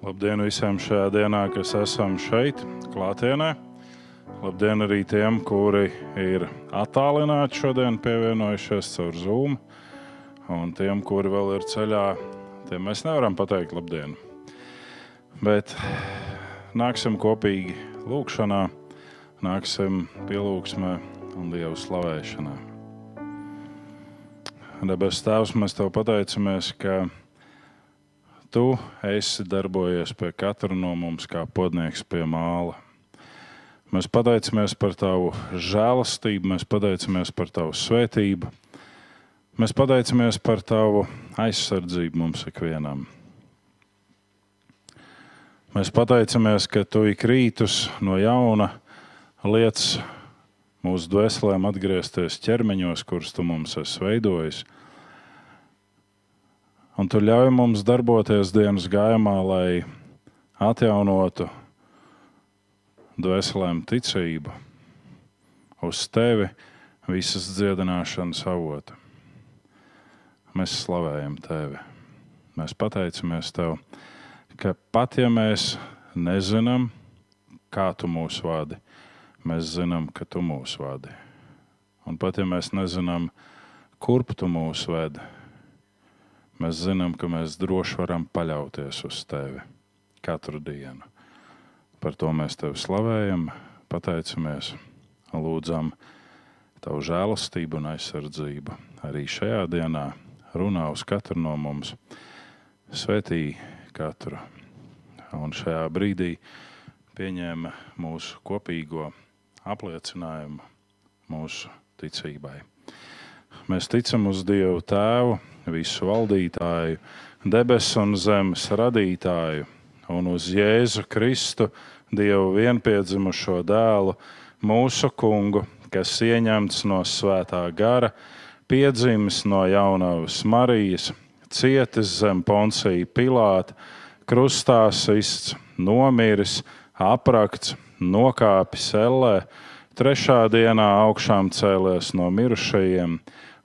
Labdien visiem šajā dienā, kas esam šeit, klātienē. Labdien arī tiem, kuri ir attālināti šodien, pievienojušies caur Zoom. Un tiem, kuri vēl ir ceļā, tiem mēs nevaram pateikt labdien. Bet nāksim kopīgi lūgšanā, nāksim pielūgsmē un Dievu slavēšanā. Debes Tēvs, mēs Tev pateicamies, ka Tu esi darbojies pie katra no mums kā podnieks pie māla. Mēs pateicamies par Tavu žēlastību, mēs pateicamies par Tavu svētību, mēs pateicamies par Tavu aizsardzību mums ikvienam. Mēs pateicamies, ka Tu ik rītus no jauna lietas mūsu dvēselēm atgriezties ķermeņos, kurus Tu mums esi veidojis. Un tu ļauj mums darboties dienas gājumā, lai atjaunotu dvēselēm ticību uz tevi visas dziedināšanas avotu. Mēs slavējam tevi. Mēs pateicamies tev, ka pat ja mēs nezinām, kā tu mūs vadi, mēs zinām, ka tu mūs vadi. Un pat ja mēs nezinām, kurp tu mūs vedi, mēs zinām, ka mēs droši varam paļauties uz tevi katru dienu. Par to mēs tevi slavējam, pateicamies, lūdzam tavu žēlastību un aizsardzību. Arī šajā dienā runā uz katru no mums, svētī katru. Un šajā brīdī pieņēma mūsu kopīgo apliecinājumu mūsu ticībai. Mēs ticam uz Dievu Tēvu visu valdītāju, debesu un zemes radītāju, un uz Jēzu Kristu, Dievu vienpiedzimušo dēlu, mūsu kungu, kas ieņemts no svētā gara, piedzimis no jaunavas Marijas, cietis zem Poncija Pilāta, krustā sists, nomiris, aprakts, nokāpis ellē, trešā dienā augšām cēlies no mirušajiem,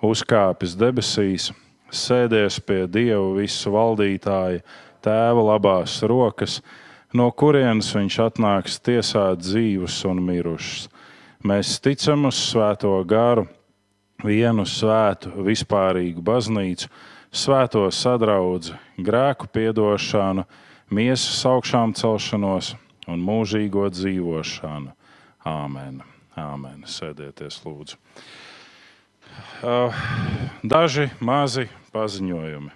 uzkāpis debesīs sēdies pie Dieva visu valdītāja, tēva labās rokas, no kurienes viņš atnāks tiesāt dzīvus un mirušus. Mēs ticam uz Svēto garu, vienu svētu, vispārīgu baznīcu, svēto sadraudzi, grēku piedošanu, miesas augšām celšanos un mūžīgo dzīvošanu. Āmen! Āmen. Sēdieties, lūdzu. Daži mazi paziņojumi.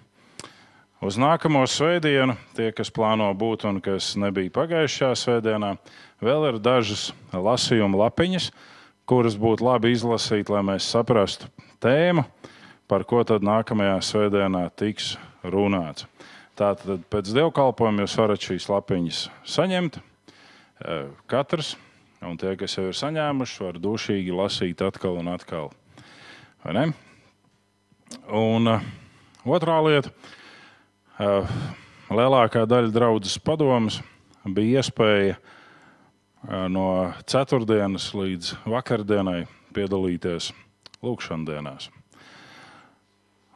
Uz nākamo svētdienu, tie, kas plāno būt un kas nebija pagājušajā svētdienā, vēl ir dažas lasījuma lapiņas, kuras būtu labi izlasīt, lai mēs saprastu tēmu, par ko tad nākamajā svētdienā tiks runāts. Tātad pēc dievkalpojuma jūs varat šīs lapiņas saņemt. Katrs, un tie, kas jau ir saņēmuši, var dušīgi lasīt atkal un atkal. Un uh, otrā lieta, uh, lielākā daļa draudzes padomus bija iespēja uh, no ceturtdienas līdz vakardienai piedalīties lūkšandienās.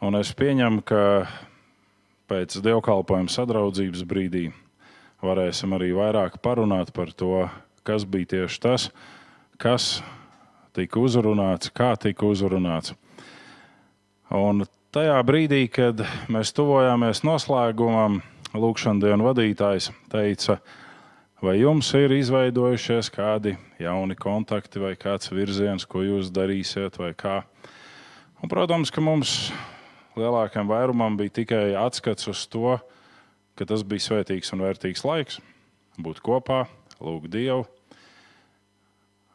Un es pieņemu, ka pēc dievkalpojuma sadraudzības brīdī varēsim arī vairāk parunāt par to, kas bija tieši tas, kas tika uzrunāts, kā tika uzrunāts. Un tajā brīdī, kad mēs tuvojāmies noslēgumam, Lūkšanas dienas vadītājs teica, vai jums ir izveidojušies kādi jauni kontakti vai kāds virziens, ko jūs darīsiet, vai kā. Un, protams, ka mums lielākajam vairumam bija tikai atskats uz to, ka tas bija svētīgs un vērtīgs laiks, būt kopā, lūgt Dievu.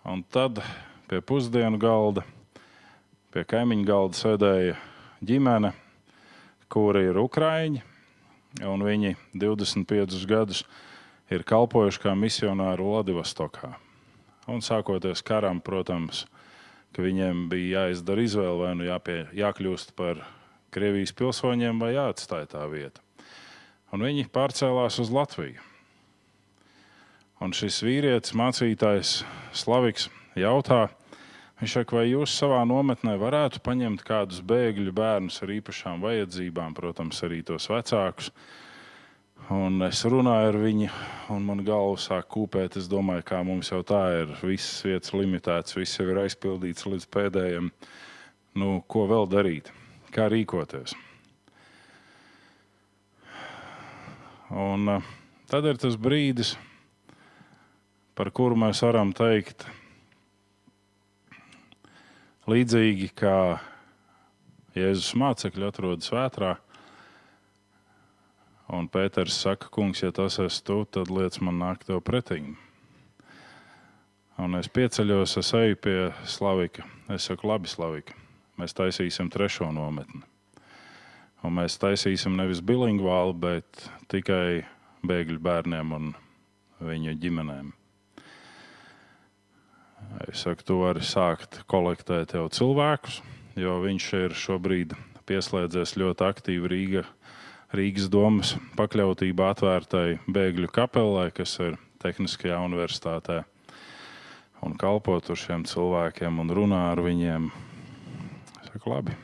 Un tad pie pusdienu galda, pie kaimiņu galda sēdēja ģimene, kuri ir ukrāņi, viņi 25 gadus ir kalpojuši kā misionāri Vladivostokā. Un sākoties karam, protams, viņiem bija jāizdara izvēle, vai nu jāpie, jākļūst par Krievijas pilsoņiem, vai jāatstāj tā vieta. Un viņi pārcēlās uz Latviju. Un šis vīrietis, mācītājs Slaviks, jautā, Viņš saka, vai jūs savā nometnē varētu paņemt kādus bēgļu bērnus ar īpašām vajadzībām, protams, arī tos vecākus. Un es runāju ar viņu, un man galva sāk kūpēt. Es domāju, kā mums jau tā ir. Visas vietas limitētas, viss jau ir aizpildīts līdz pēdējiem. Nu, ko vēl darīt? Kā rīkoties? Un uh, tad ir tas brīdis, par kuru mēs varam teikt, līdzīgi kā Jēzus mācekļi atrodas vētrā Un Pēters saka, kungs, ja tas esi tu, tad liec man nākt tev pretī. Un es pieceļos, es eju pie Slavika. Es saku, labi, Slavika, mēs taisīsim trešo nometni. Un mēs taisīsim nevis bilingvālu, bet tikai bēgļu bērniem un viņu ģimenēm. Es saku, tu vari sākt kolektēt jau cilvēkus, jo viņš ir šobrīd pieslēdzies ļoti aktīvi Rīgā Rīgas domas pakļautība atvērtai bēgļu kapelai, kas ir Tehniskajā universitātē, un kalpo tur šiem cilvēkiem un runā ar viņiem. Es saku, labi.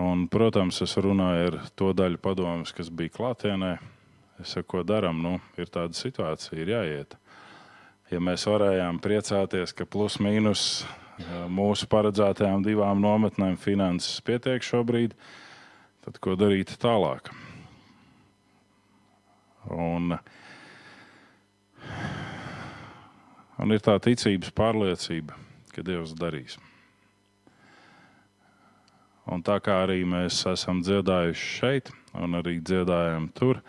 Un, protams, es runāju ar to daļu padomus, kas bija klātienē. Es saku, ko darām? Nu, ir tāda situācija, ir jāiet. Ja mēs varējām priecāties, ka plus mīnus mūsu paredzētajām divām nometnēm finanses pietiek šobrīd, tad ko darīt tālāk? Un, un ir tā ticības pārliecība, ka Dievs darīs. Un tā kā arī mēs esam dziedājuši šeit, un arī dziedājam tur,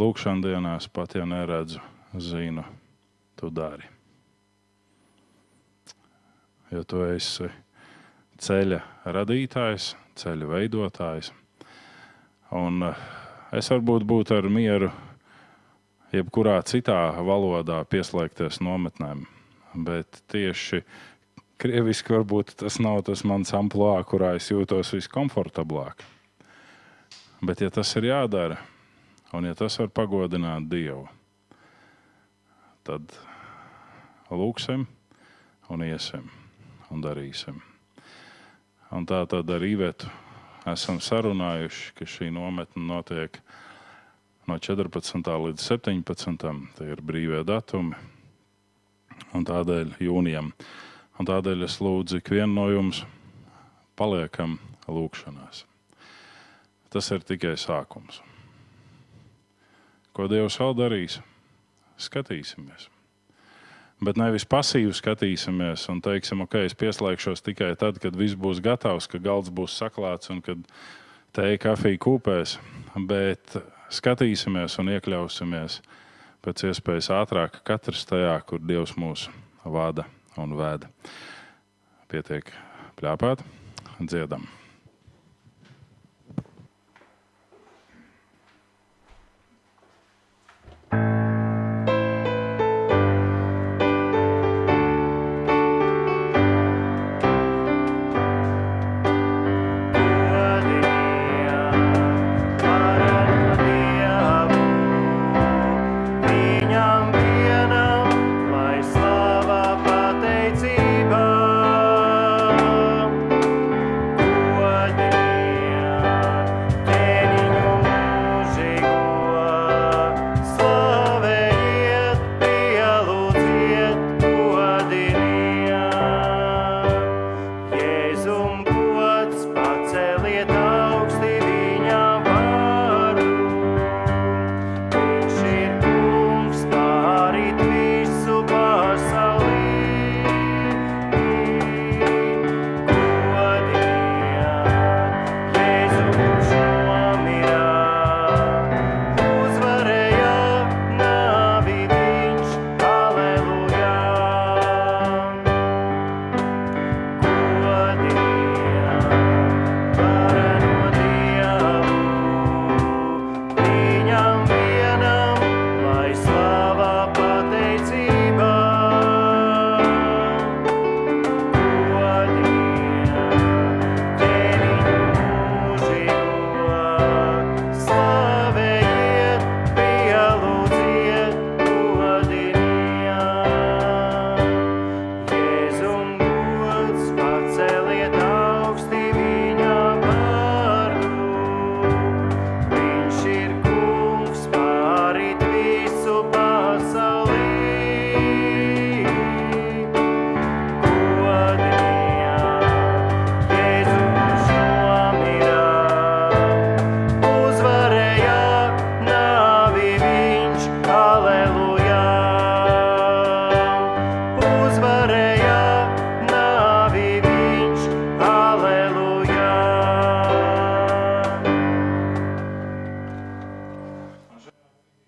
lūkšanā dienās, pat ja neredzu, zinu, tu dari. Jo tu esi ceļa radītājs, ceļa veidotājs Un eh, es varbūt būtu ar mieru jebkurā citā valodā pieslēgties nometnēm, bet tieši krieviski varbūt tas nav tas mans amplitūds, kurā es jūtos viskomfortablāk. Bet, ja tas ir jādara, un ja tas var pagodināt Dievu, tad lūksim un iesim un darīsim. Un tā tad ar īvetu esam sarunājuši, ka šī nometne notiek no 14. līdz 17. Tie ir brīvie datumi. Un tādēļ jūnijam. Un tādēļ es lūdzu ikvienu no jums paliekam lūgšanās. Tas ir tikai sākums. Ko Dievs vēl darīs? Skatīsimies bet nevis pasīvi skatīsimies un teiksim, ok, es pieslēgšos tikai tad, kad viss būs gatavs, ka galds būs saklāts un kad teja kafija kūpēs, bet skatīsimies un iekļausimies pēc iespējas ātrāk katrs tajā, kur Dievs mūs vada un vēda. Pietiek pļāpāt, dziedam.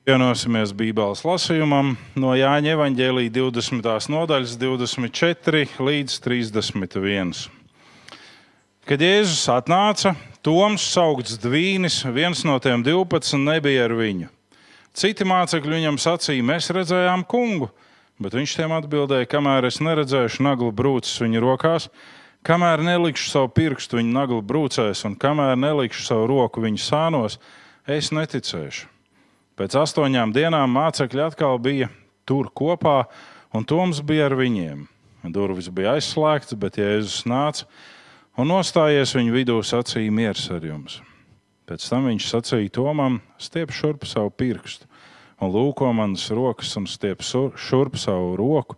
Pienosimies Bībeles lasījumam no Jāņa Evanģēlīja 20. nodaļas, 24 līdz 31. Kad Jēzus atnāca, Toms saukts Dvīnis, viens no tiem 12, nebija ar viņu. Citi mācekļi viņam sacīja, mēs redzējām kungu, bet viņš tiem atbildēja, kamēr es neredzēšu naglu brūces viņa rokās, kamēr nelikšu savu pirkstu viņa naglu brūcēs un kamēr nelikšu savu roku viņa sānos, es neticēšu. Pēc astoņām dienām mācekļi atkal bija tur kopā, un Toms bija ar viņiem. Durvis bija aizslēgtas, bet Jēzus nāca un nostājies viņu vidū, sacīja miers ar jums. Pēc tam viņš sacīja Tomam, stiep šurp savu pirkstu, un lūko manas rokas, un stiep šurp savu roku,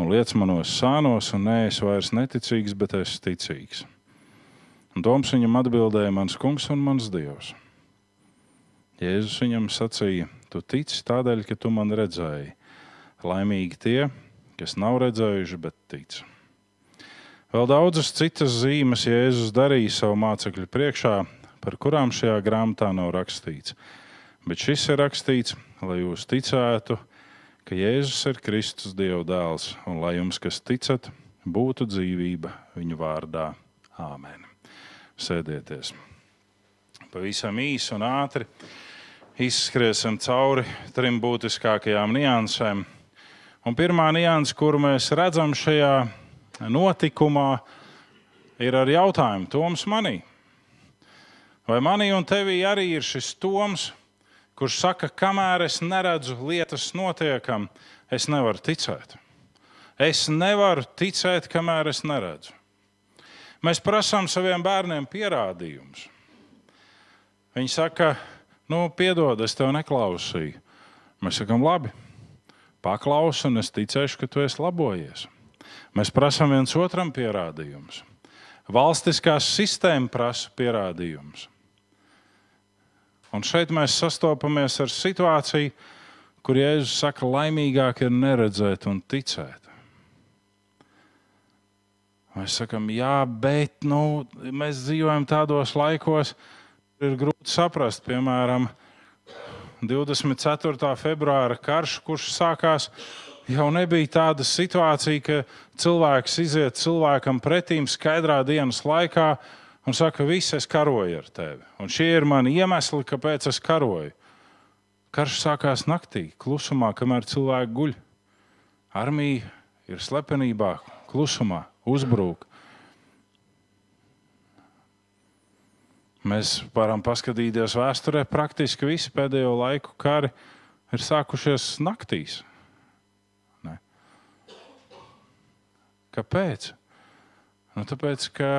un liec manos sānos, un nē, es vairs neticīgs, bet es ticīgs. Un Toms viņam atbildēja, mans kungs un mans dievs. Jēzus viņam sacīja, tu tici tādēļ, ka tu man redzēji. Laimīgi tie, kas nav redzējuši, bet tic. Vēl daudzas citas zīmes Jēzus darīja savu mācekļu priekšā, par kurām šajā grāmatā nav rakstīts. Bet šis ir rakstīts, lai jūs ticētu, ka Jēzus ir Kristus Dieva dēls, un lai jums, kas ticat, būtu dzīvība viņu vārdā. Āmen. Sēdieties! Pavisam īsi un ātri izskriesim cauri trim būtiskākajām niansēm. Un pirmā nianse, kuru mēs redzam šajā notikumā, ir ar jautājumu, Toms, manī. Vai manī un tevī arī ir šis Toms, kurš saka, kamēr es neredzu lietas notiekam, es nevaru ticēt. Es nevaru ticēt, kamēr es neredzu. Mēs prasām saviem bērniem pierādījumus. Viņi saka, nu, piedod, es tev neklausīju. Mēs sakām, labi, paklausu, un es ticēšu, ka tu esi labojies. Mēs prasām viens otram pierādījumus. Valstiskā sistēma prasa pierādījumus. Un šeit mēs sastopamies ar situāciju, kur Jēzus saka, laimīgāk ir neredzēt un ticēt. Mēs sakām, jā, bet nu, mēs dzīvojam tādos laikos, kad ir grūti saprast. Piemēram, 24. februāra karš, kurš sākās, jau nebija tāda situācija, ka cilvēks iziet cilvēkam pretīm skaidrā dienas laikā un saka, viss es karoju ar tevi. Un šie ir mani iemesli, kāpēc es karoju. Karš sākās naktī, klusumā, kamēr cilvēki guļ. Armija ir slepenībā, klusumā, uzbrūk. Mēs varam paskatīties vēsturē, praktiski visi pēdējo laiku kari ir sākušies naktīs. Ne. Kāpēc? Nu, tāpēc, ka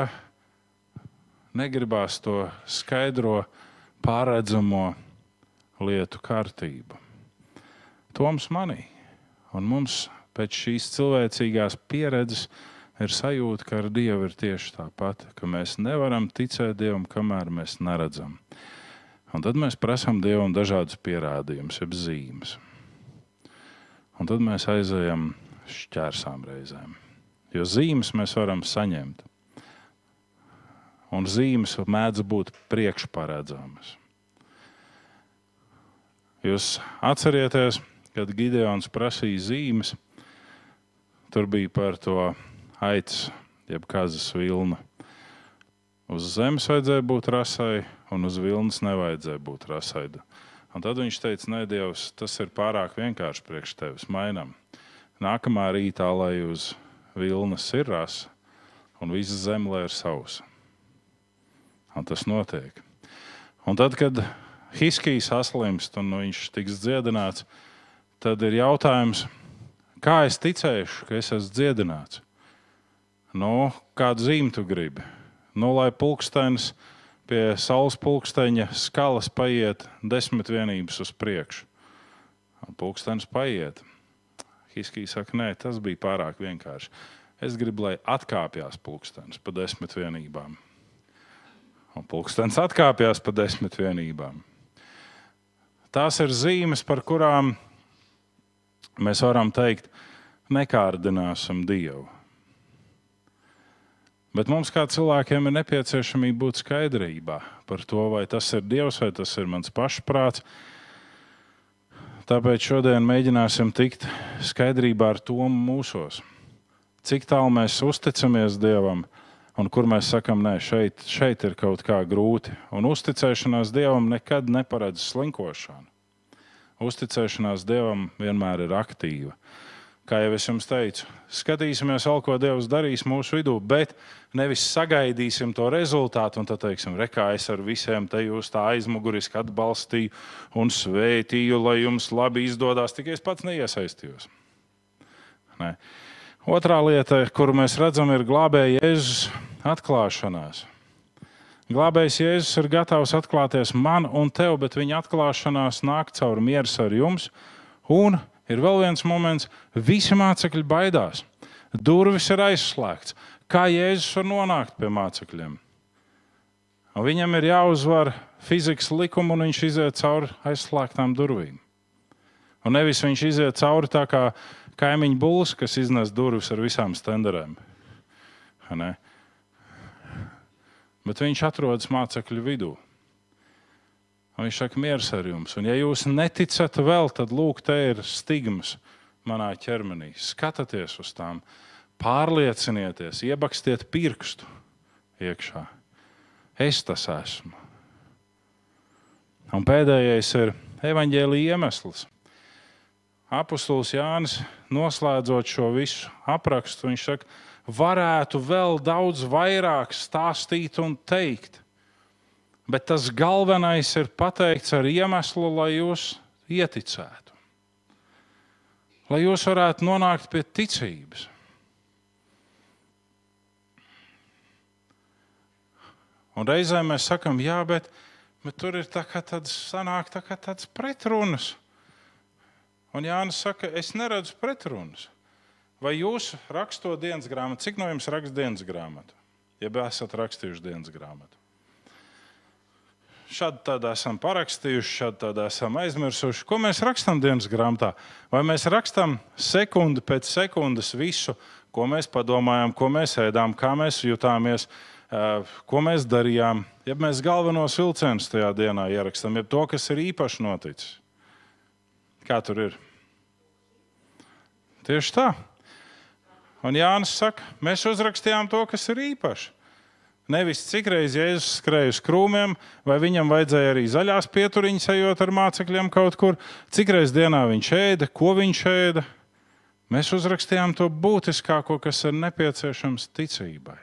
negribās to skaidro, pārredzamo lietu kārtību. Toms manī un mums pēc šīs cilvēcīgās pieredzes ir sajūta, ka ar Dievu ir tieši tāpat, ka mēs nevaram ticēt Dievam, kamēr mēs neredzam. Un tad mēs prasām Dievam dažādus pierādījumus, jeb zīmes. Un tad mēs aizējam šķērsām reizēm. Jo zīmes mēs varam saņemt. Un zīmes mēdz būt priekšparedzamas. Jūs atcerieties, kad Gideons prasīja zīmes, tur bija par to aitas, jeb kazas vilna. Uz zemes vajadzēja būt rasai, un uz vilnas nevajadzēja būt rasai. Un tad viņš teica, nē, Dievs, tas ir pārāk vienkārši priekš tevis. Mainām. Nākamā rītā, lai uz vilnas ir rasa, un visa zeme ir sausa. Un tas notiek. Un tad, kad Hiskijs saslimst un viņš tiks dziedināts, tad ir jautājums, kā es ticēšu, ka es esmu dziedināts? Nu, kādu zīmi tu gribi? Nu, lai pulkstenis pie saules pulksteņa skalas paiet desmit vienības uz priekšu. Pulkstenis paiet. Hiskija saka, nē, tas bija pārāk vienkārši. Es gribu, lai atkāpjas pulkstenis pa desmit vienībām. Un pulkstenis atkāpjas pa desmit vienībām. Tās ir zīmes, par kurām mēs varam teikt, nekārdināsim Dievu. Bet mums, kā cilvēkiem, ir nepieciešamība būt skaidrībā par to, vai tas ir Dievs vai tas ir mans pašprāts. Tāpēc šodien mēģināsim tikt skaidrībā ar to mūsos. Cik tālu mēs uzticamies Dievam, un kur mēs sakām, nē, šeit, šeit ir kaut kā grūti. Un uzticēšanās Dievam nekad neparedz slinkošanu. Uzticēšanās Dievam vienmēr ir aktīva kā jau es jums teicu, skatīsimies, vēl, ko Dievs darīs mūsu vidū, bet nevis sagaidīsim to rezultātu un tad teiksim, rekā es ar visiem te jūs tā aizmuguriski atbalstīju un svētīju, lai jums labi izdodas, tikai es pats neiesaistījos. Ne. Otrā lieta, kuru mēs redzam, ir glābēja Jēzus atklāšanās. Glābējs Jēzus ir gatavs atklāties man un tev, bet viņa atklāšanās nāk caur mieru ar jums un ir vēl viens moments, visi mācekļi baidās. Durvis ir aizslēgts. Kā Jēzus var nonākt pie mācekļiem? Un viņam ir jāuzvar fizikas likuma, un viņš iziet cauri aizslēgtām durvīm. Un nevis viņš iziet cauri tā kā kaimiņu būs, kas iznes durvis ar visām stenderēm. Bet viņš atrodas mācekļu vidū. Un viņš saka, mieres ar jums. Un, ja jūs neticat vēl, tad lūk, te ir stigmas manā ķermenī. Skatieties uz tām, pārliecinieties, iebakstiet pirkstu iekšā. Es tas esmu. Un pēdējais ir evaņģēlīja iemesls. Apostols Jānis, noslēdzot šo visu aprakstu, viņš saka, varētu vēl daudz vairāk stāstīt un teikt bet tas galvenais ir pateikts ar iemeslu, lai jūs ieticētu. Lai jūs varētu nonākt pie ticības. Un reizē mēs sakām, jā, bet, bet tur ir tā tāds, sanāk, tā tāds pretrunas. Un Jānis saka, es neredzu pretrunas. Vai jūs rakstot dienas grāmatu, cik no jums raksta dienas grāmatu? Ja esat rakstījuši dienas grāmatu šādi tādā esam parakstījuši, šādi tādā esam aizmirsuši. Ko mēs rakstām dienas grāmatā? Vai mēs rakstām sekundi pēc sekundes visu, ko mēs padomājām, ko mēs ēdām, kā mēs jutāmies, ko mēs darījām? Ja mēs galvenos vilcienus tajā dienā ierakstām, ja to, kas ir īpaši noticis, kā tur ir? Tieši tā. Un Jānis saka, mēs uzrakstījām to, kas ir īpaši. Nevis cik reizes Jēzus skrēja uz krūmiem, vai viņam vajadzēja arī zaļās pieturiņas ejot ar mācekļiem kaut kur, cik reizes dienā viņš ēda, ko viņš ēda. Mēs uzrakstījām to būtiskāko, kas ir nepieciešams ticībai,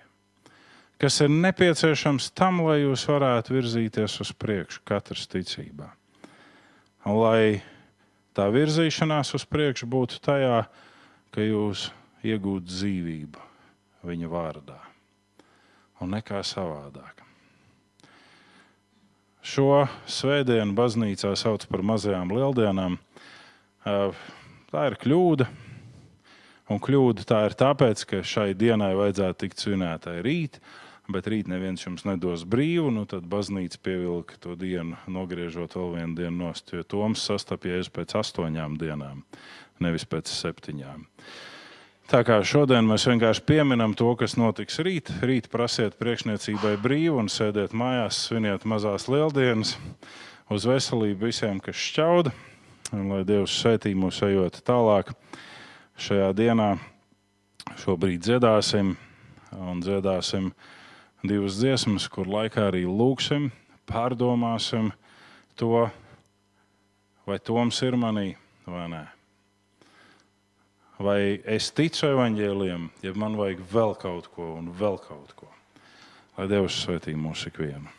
kas ir nepieciešams tam, lai jūs varētu virzīties uz priekšu, katrs ticībā. Un lai tā virzīšanās uz priekšu būtu tajā, ka jūs iegūtu dzīvību viņa vārdā un nekā savādāk. Šo svētdienu baznīcā sauc par mazajām lieldienām. Tā ir kļūda. Un kļūda tā ir tāpēc, ka šai dienai vajadzētu tikt svinētai rīt, bet rīt neviens jums nedos brīvu. Nu tad baznīca pievilka to dienu, nogriežot vēl vienu dienu nost, jo Toms sastapjies pēc astoņām dienām, nevis pēc septiņām. Uh, Tā kā šodien mēs vienkārši pieminam to, kas notiks rīt. Rīt prasiet priekšniecībai brīvu un sēdiet mājās, sviniet mazās lieldienas, uz veselību visiem, kas šķauda. Un lai Dievs svētī mūs ejot tālāk šajā dienā. Šobrīd dziedāsim un dziedāsim divas dziesmas, kur laikā arī lūgsim, pārdomāsim to, vai Toms ir manī vai nē vai es ticu evaņģēliem, ja man vajag vēl kaut ko un vēl kaut ko. Lai Dievs svētī mūsu ikvienu.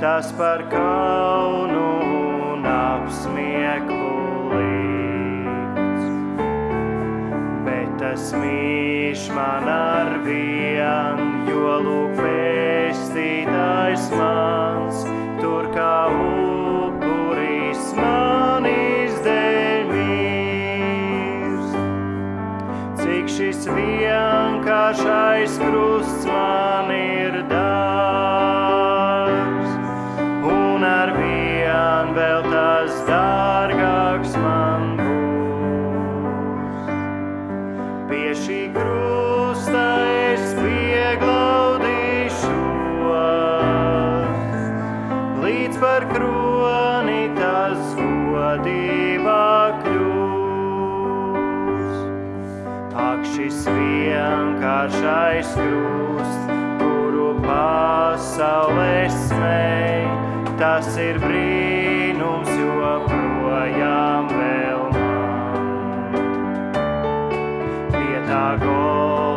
tas par kaunu un apsmieklu līdz. Bet tas mīš man ar vien, jo lūk pēstītājs mans, tur kā upuris manis dēļ mīrs. Cik šis vienkāršais krusts man šis vienkāršais krusts, kuru pasaulē smēj, tas ir brīnums joprojām vēl man. Pie tā gola.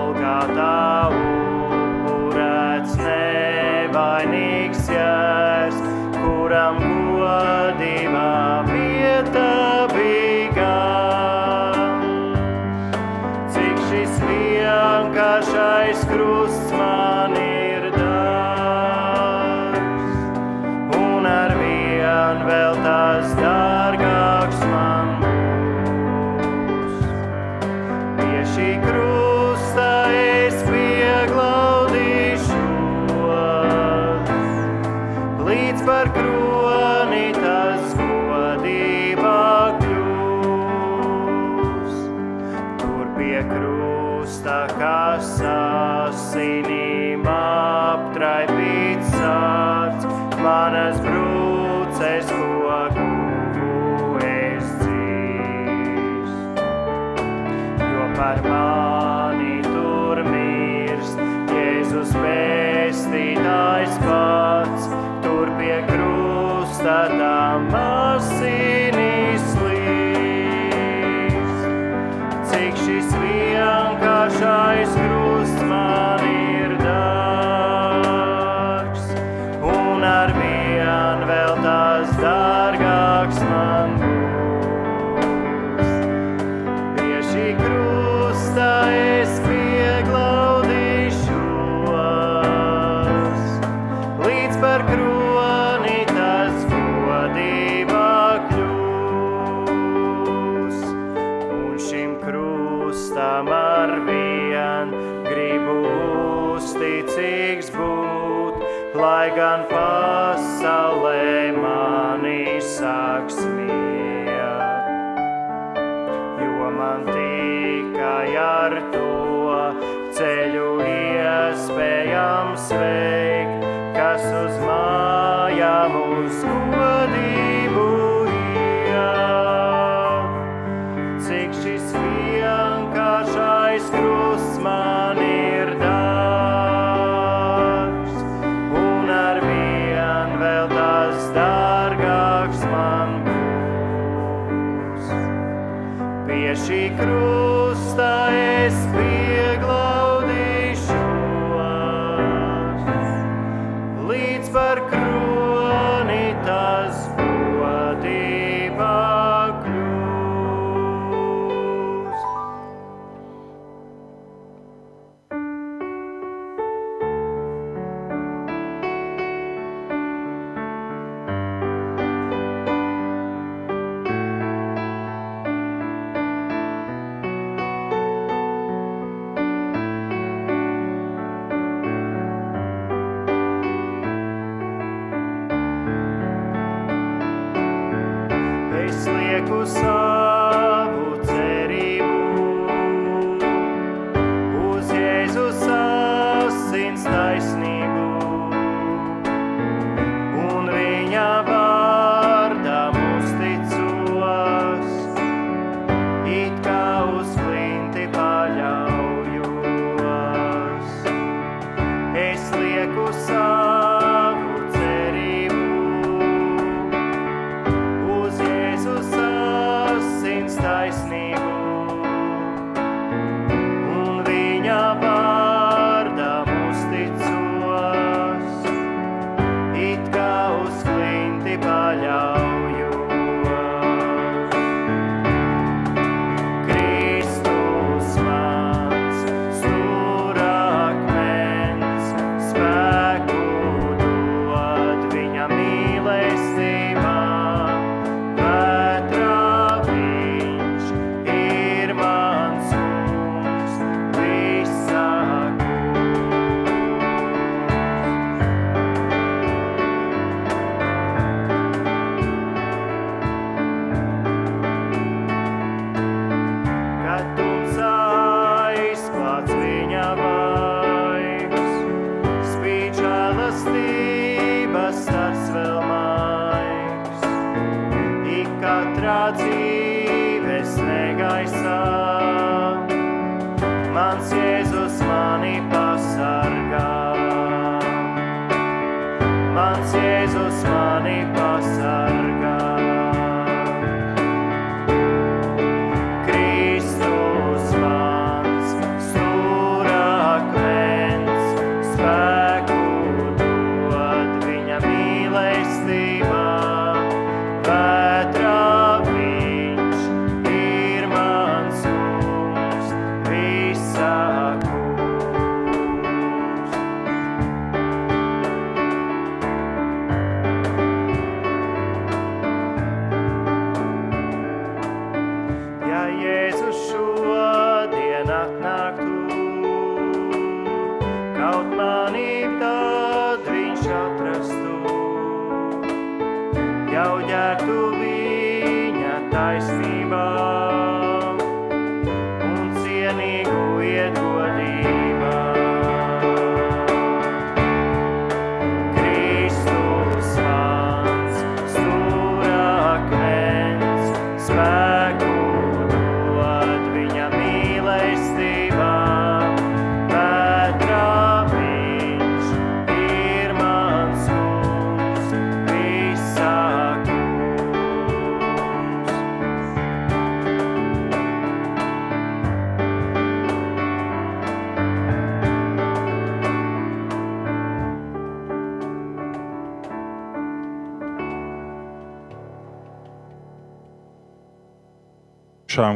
pie šī krusta es biju.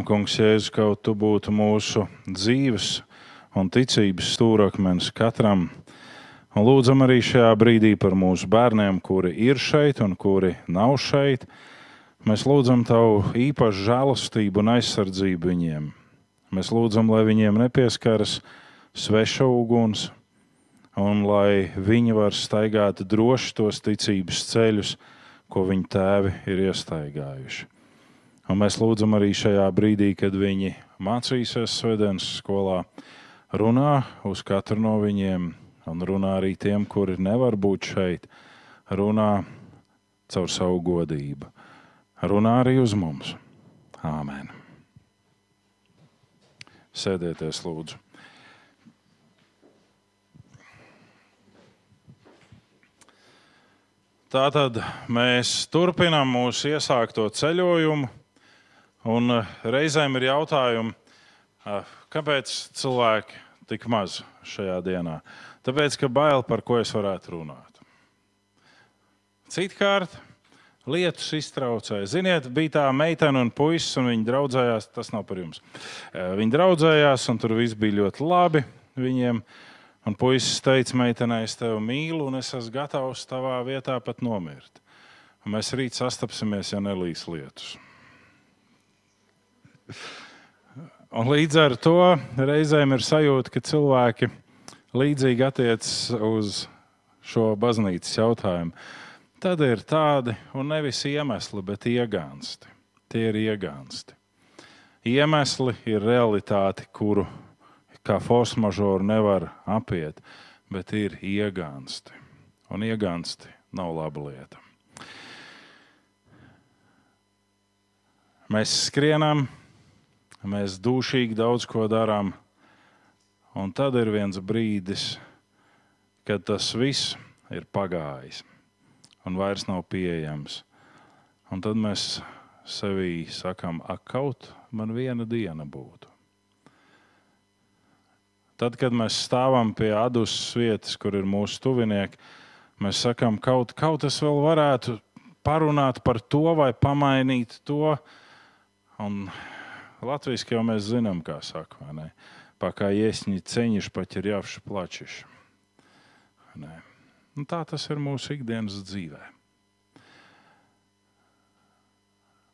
Kungs, Jēzus, kaut tu būtu mūsu dzīves un ticības stūrakmens katram. Un lūdzam arī šajā brīdī par mūsu bērniem, kuri ir šeit un kuri nav šeit. Mēs lūdzam Tavu īpašu žēlastību un aizsardzību viņiem. Mēs lūdzam, lai viņiem nepieskaras sveša uguns, un lai viņi var staigāt droši tos ticības ceļus, ko viņu tēvi ir iestaigājuši. Un mēs lūdzam arī šajā brīdī, kad viņi mācīsies Svētdienas skolā, runā uz katru no viņiem, un runā arī tiem, kuri nevar būt šeit, runā caur savu godību. Runā arī uz mums. Āmen. Sēdieties, lūdzu. Tātad mēs turpinām mūsu iesākto ceļojumu. Un eh, reizēm ir jautājumi, eh, kāpēc cilvēki tik maz šajā dienā? Tāpēc, ka bail par ko es varētu runāt. Citkārt, lietus iztraucēja. Ziniet, bija tā meitene un puisis, un viņi draudzējās. Tas nav par jums. Eh, Viņi draudzējās, un tur viss bija ļoti labi viņiem. Un puisis teica, meitenei, es tevi mīlu, un es esmu gatavs tavā vietā pat nomirt. Un mēs rīt sastapsimies, ja nelīs lietus. Un līdz ar to reizēm ir sajūta, ka cilvēki līdzīgi attiecas uz šo baznīcas jautājumu. Tad ir tādi, un nevis iemesli, bet iegānsti. Tie ir iegānsti. Iemesli ir realitāte, kuru kā force mažoru nevar apiet, bet ir iegānsti. Un iegānsti nav laba lieta. Mēs skrienam, mēs dušīgi daudz ko darām, un tad ir viens brīdis, kad tas viss ir pagājis un vairs nav pieejams. Un tad mēs sevī sakām, ak, kaut man viena diena būtu. Tad, kad mēs stāvam pie adusas vietas, kur ir mūsu tuvinieki, mēs sakām, kaut, kaut es vēl varētu parunāt par to vai pamainīt to. Un Latvijas jau mēs zinām, kā saka, vai ne? Pakā iesņi ceņš, pat ir jāvši plačiš. Nu, tā tas ir mūsu ikdienas dzīvē.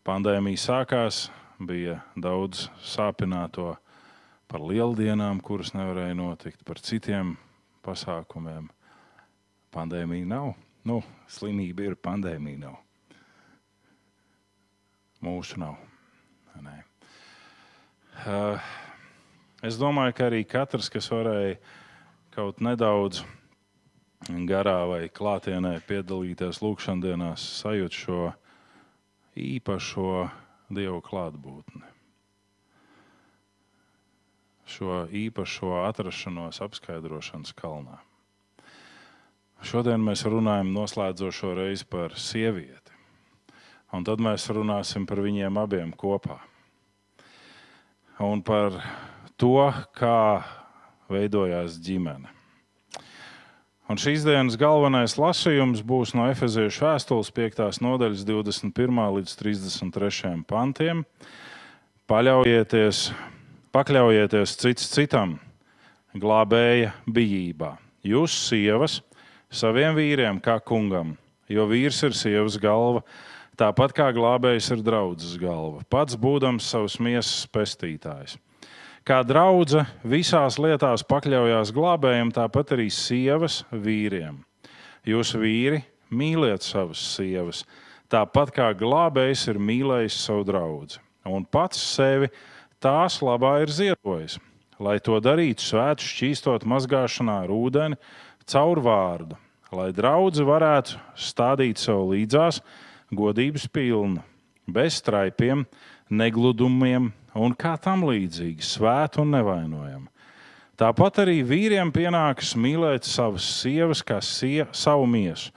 Pandēmija sākās, bija daudz sāpināto par lieldienām, kuras nevarēja notikt, par citiem pasākumiem. Pandēmija nav. Nu, slimība ir, pandēmija nav. Mūsu nav. Nē. Uh, Es domāju, ka arī katrs, kas varēja kaut nedaudz garā vai klātienē piedalīties lūkšandienās, sajūt šo īpašo Dievu klātbūtni. Šo īpašo atrašanos apskaidrošanas kalnā. Šodien mēs runājam noslēdzošo reizi par sievieti, un tad mēs runāsim par viņiem abiem kopā. Un par to, kā veidojās ģimene. Un šīs dienas galvenais lasījums būs no Efeziešu vēstules 5. nodaļas 21. līdz 33. pantiem. Paļaujieties, pakļaujieties cits citam, glābēja bijībā. Jūs, sievas, saviem vīriem kā kungam, jo vīrs ir sievas galva, tāpat kā glābējs ir draudzes galva, pats būdams savs miesas pestītājs. Kā draudzene visās lietās pakļaujās glābējiem, tāpat arī sievas vīriem. Jūs vīri mīliet savas sievas, tāpat kā glābējs ir mīlējis savu draugu, un pats sevi tās labā ir ziedojis, lai to darītu svētu šķīstot mazgāšanā ar ūdeni caur vārdu, lai draudzene varētu stādīt sev līdzās godības pilnu, bez straipiem, negludumiem un kā tam līdzīgi, svēta un nevainojama. Tāpat arī vīriem pienākas mīlēt savas sievas kā sie, savu miesu.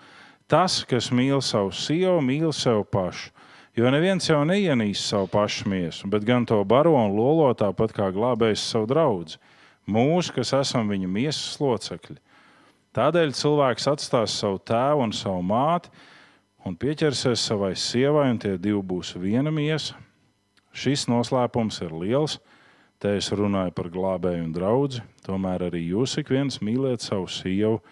Tas, kas mīl savu sievu, mīl sev pašu. Jo neviens jau neienīst savu pašu miesu, bet gan to baro un lolo tāpat kā glābējs savu draugu. Mūsu, kas esam viņa miesas locekļi. Tādēļ cilvēks atstās savu tēvu un savu māti un pieķersies savai sievai, un tie divi būs viena miesa. Šis noslēpums ir liels. Te es runāju par glābēju un draugu. Tomēr arī jūs ik viens mīliet savu sievu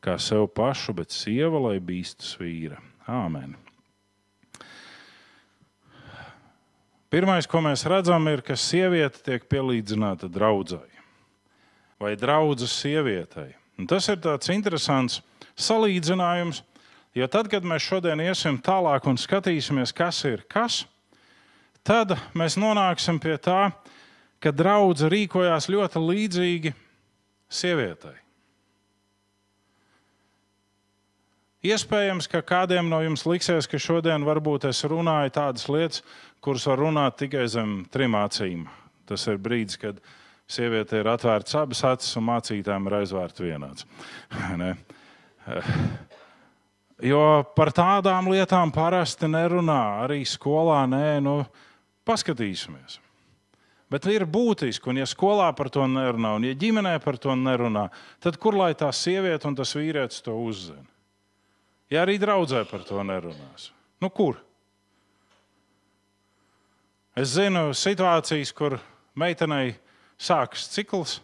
kā sev pašu, bet sieva lai bīstas vīra. Āmen. Pirmais, ko mēs redzam, ir, ka sieviete tiek pielīdzināta draudzai vai draudzes sievietei. Un tas ir tāds interesants salīdzinājums, jo tad, kad mēs šodien iesim tālāk un skatīsimies, kas ir kas, tad mēs nonāksim pie tā, ka draudzene rīkojās ļoti līdzīgi sievietei. Iespējams, ka kādiem no jums liksies, ka šodien varbūt es runāju tādas lietas, kuras var runāt tikai zem trim acīm. Tas ir brīdis, kad sieviete ir atvērts abas acis un mācītājiem ir aizvērts vienāds. jo par tādām lietām parasti nerunā. Arī skolā nē, nu, paskatīsimies. Bet ir būtiski, un ja skolā par to nerunā, un ja ģimenē par to nerunā, tad kur lai tā sieviete un tas vīrietis to uzzina? Ja arī draudzē par to nerunās, nu kur? Es zinu situācijas, kur meitenei sākas cikls,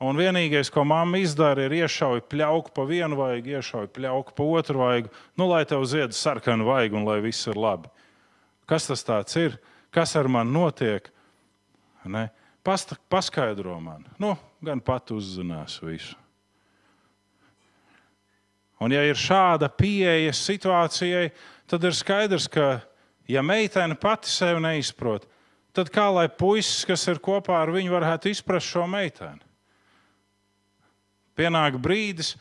un vienīgais, ko mamma izdara, ir iešauja pļauku pa vienu vaigu, iešauja pļauku pa otru vaigu, nu, lai tev zied sarkanu vaigu un lai viss ir labi. Kas tas ir? kas ar mani notiek. Ne? Pasta, paskaidro man, nu, gan pat uzzinās visu. Un, ja ir šāda pieeja situācijai, tad ir skaidrs, ka, ja meitene pati sevi neizprot, tad kā lai puisis, kas ir kopā ar viņu, varētu izprast šo meiteni? Pienāk brīdis,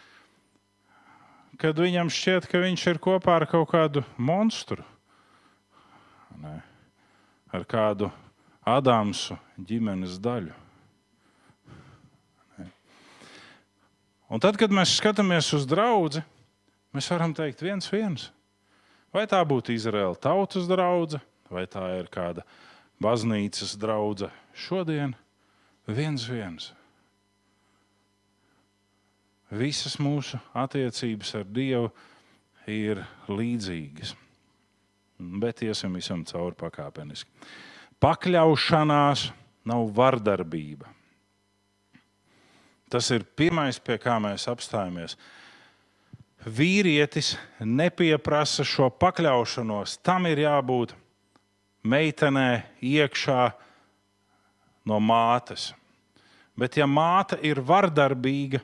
kad viņam šķiet, ka viņš ir kopā ar kaut kādu monstru. Nē ar kādu Ādāmsu ģimenes daļu. Un tad, kad mēs skatāmies uz draugu, mēs varam teikt, viens, viens. Vai tā būtu Izraēla tautas drauga, vai tā ir kāda baznīcas drauga šodien, viens, viens. Visas mūsu attiecības ar Dievu ir līdzīgas bet iesim visam cauri pakāpeniski. Pakļaušanās nav vardarbība. Tas ir pirmais, pie kā mēs apstājamies. Vīrietis nepieprasa šo pakļaušanos. Tam ir jābūt meitenē iekšā no mātes. Bet, ja māte ir vardarbīga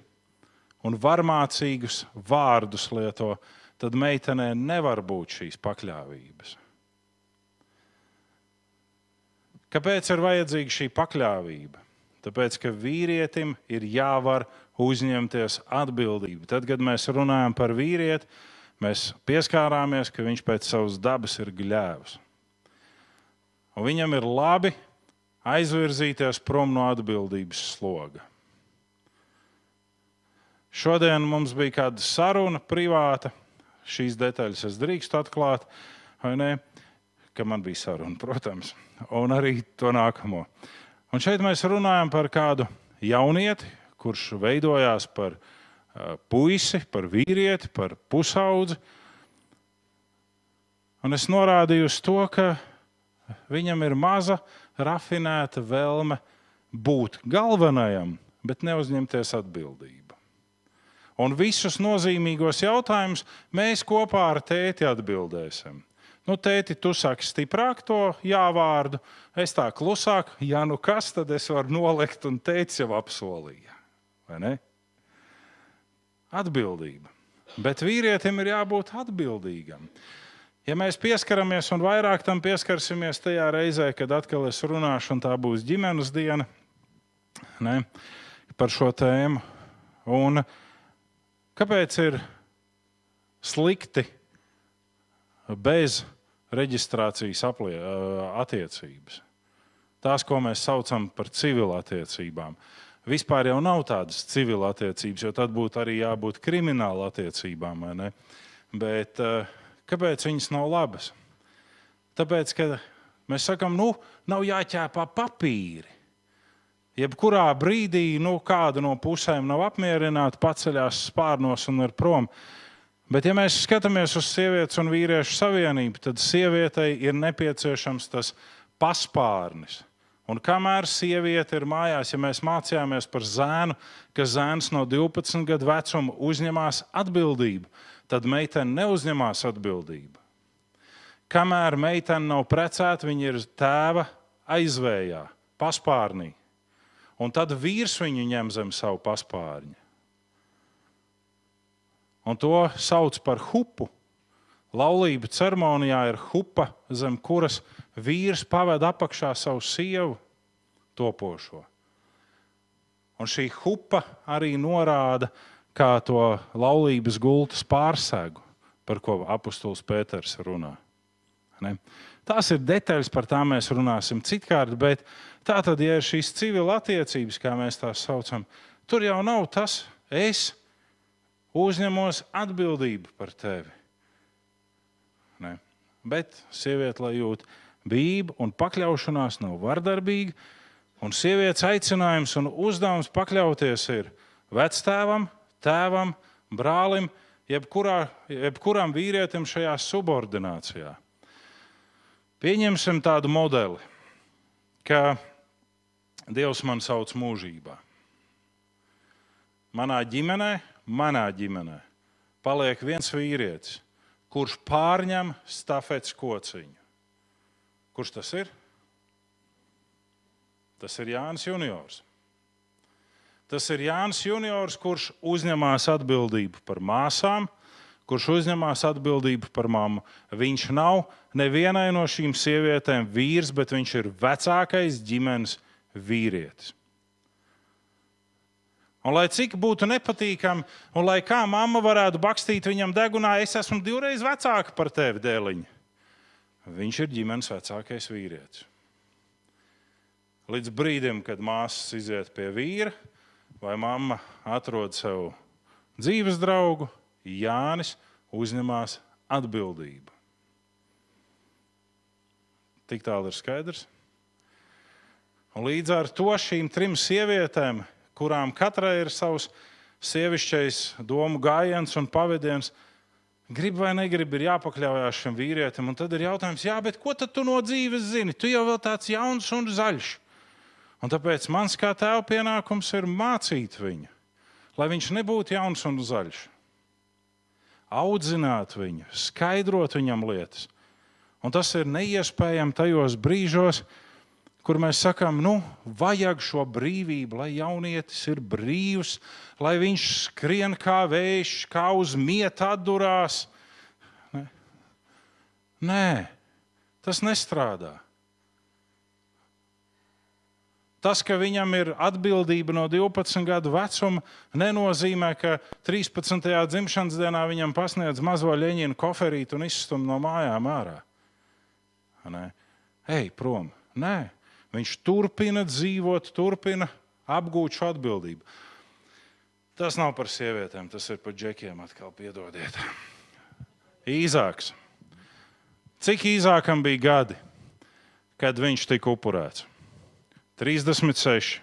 un varmācīgus vārdus lieto, tad meitenē nevar būt šīs pakļāvības. Kāpēc ir vajadzīga šī pakļāvība? Tāpēc, ka vīrietim ir jāvar uzņemties atbildību. Tad, kad mēs runājam par vīrieti, mēs pieskārāmies, ka viņš pēc savas dabas ir gļēvs. Un viņam ir labi aizvirzīties prom no atbildības sloga. Šodien mums bija kāda saruna privāta. Šīs detaļas es drīkstu atklāt, vai ne? Ka man bija saruna, protams, un arī to nākamo. Un šeit mēs runājam par kādu jaunieti, kurš veidojās par puisi, par vīrieti, par pusaudzi. Un es norādīju uz to, ka viņam ir maza, rafinēta vēlme būt galvenajam, bet neuzņemties atbildību. Un visus nozīmīgos jautājumus mēs kopā ar tēti atbildēsim. Nu, tēti, tu saki stiprāk to jāvārdu, es tā klusāk, ja nu kas, tad es varu nolikt un teikt jau apsolīja. Vai ne? Atbildība. Bet vīrietim ir jābūt atbildīgam. Ja mēs pieskaramies un vairāk tam pieskarsimies tajā reizē, kad atkal es runāšu, un tā būs ģimenes diena ne, par šo tēmu. Un, kāpēc ir slikti bez reģistrācijas aplie, attiecības. Tās, ko mēs saucam par civila attiecībām. Vispār jau nav tādas civila attiecības, jo tad būtu arī jābūt krimināla attiecībām. Bet kāpēc viņas nav labas? Tāpēc, ka mēs sakām, nu, nav jāķēpā papīri. Jebkurā brīdī nu, kāda no pusēm nav apmierināta, paceļās spārnos un ir prom. Bet, ja mēs skatāmies uz sievietes un vīriešu savienību, tad sievietei ir nepieciešams tas paspārnis. Un kamēr sieviete ir mājās, ja mēs mācījāmies par zēnu, ka zēns no 12 gadu vecuma uzņemās atbildību, tad meitene neuzņemās atbildību. Kamēr meitene nav precēta, viņa ir tēva aizvējā, paspārnī. Un tad vīrs viņu ņem zem savu paspārņu. Un to sauc par hupu. Laulība ceremonijā ir hupa, zem kuras vīrs paved apakšā savu sievu topošo. Un šī hupa arī norāda kā to laulības gultas pārsegu, par ko apustulis Pēters runā. Ne? Tās ir detaļas, par tām mēs runāsim citkārt, bet tā tad, ja ir šīs civila attiecības, kā mēs tās saucam, tur jau nav tas es uzņemos atbildību par tevi. Ne. Bet sieviete, lai jūt bību un pakļaušanās, nav vardarbīga. Un sievietes aicinājums un uzdevums pakļauties ir vectēvam, tēvam, brālim, jebkurā, jebkuram vīrietim šajā subordinācijā. Pieņemsim tādu modeli, ka Dievs man sauc mūžībā. Manā ģimenē manā ģimenē paliek viens vīrietis, kurš pārņem stafetes kociņu. Kurš tas ir? Tas ir Jānis Juniors. Tas ir Jānis Juniors, kurš uzņemās atbildību par māsām, kurš uzņemās atbildību par mammu. Viņš nav nevienai no šīm sievietēm vīrs, bet viņš ir vecākais ģimenes vīrietis. Un lai cik būtu nepatīkami, un lai kā mamma varētu bakstīt viņam degunā, es esmu divreiz vecāka par tevi, dēliņa. Viņš ir ģimenes vecākais vīrietis. Līdz brīdim, kad māsas iziet pie vīra, vai mamma atrod sev dzīves draugu, Jānis uzņemās atbildību. Tik tālu ir skaidrs. Un līdz ar to šīm trim sievietēm kurām katrai ir savs sievišķais domu gājiens un pavadiens. Gribu vai negribu, ir jāpakļaujas šim vīrietim. Un tad ir jautājums, jā, bet ko tu no dzīves zini? Tu jau vēl tāds jauns un zaļš. Un tāpēc mans kā tēva pienākums ir mācīt viņu, lai viņš nebūtu jauns un zaļš. Audzināt viņu, skaidrot viņam lietas. Un tas ir neiespējami tajos brīžos, kur mēs sakām, nu, vajag šo brīvību, lai jaunietis ir brīvs, lai viņš skrien kā vējš, kā uz mietu atdurās. Ne? Nē, tas nestrādā. Tas, ka viņam ir atbildība no 12 gadu vecuma, nenozīmē, ka 13. dzimšanas dienā viņam pasniedz mazo leņķinu koferītu un izstum no mājām ārā. Nē, ej prom. Nē, viņš turpina dzīvot, turpina apgūt šo atbildību. Tas nav par sievietēm, tas ir par džekiem. Atkal piedodiet. Īzāks. Cik īzākam bija gadi, kad viņš tika upurēts? 36.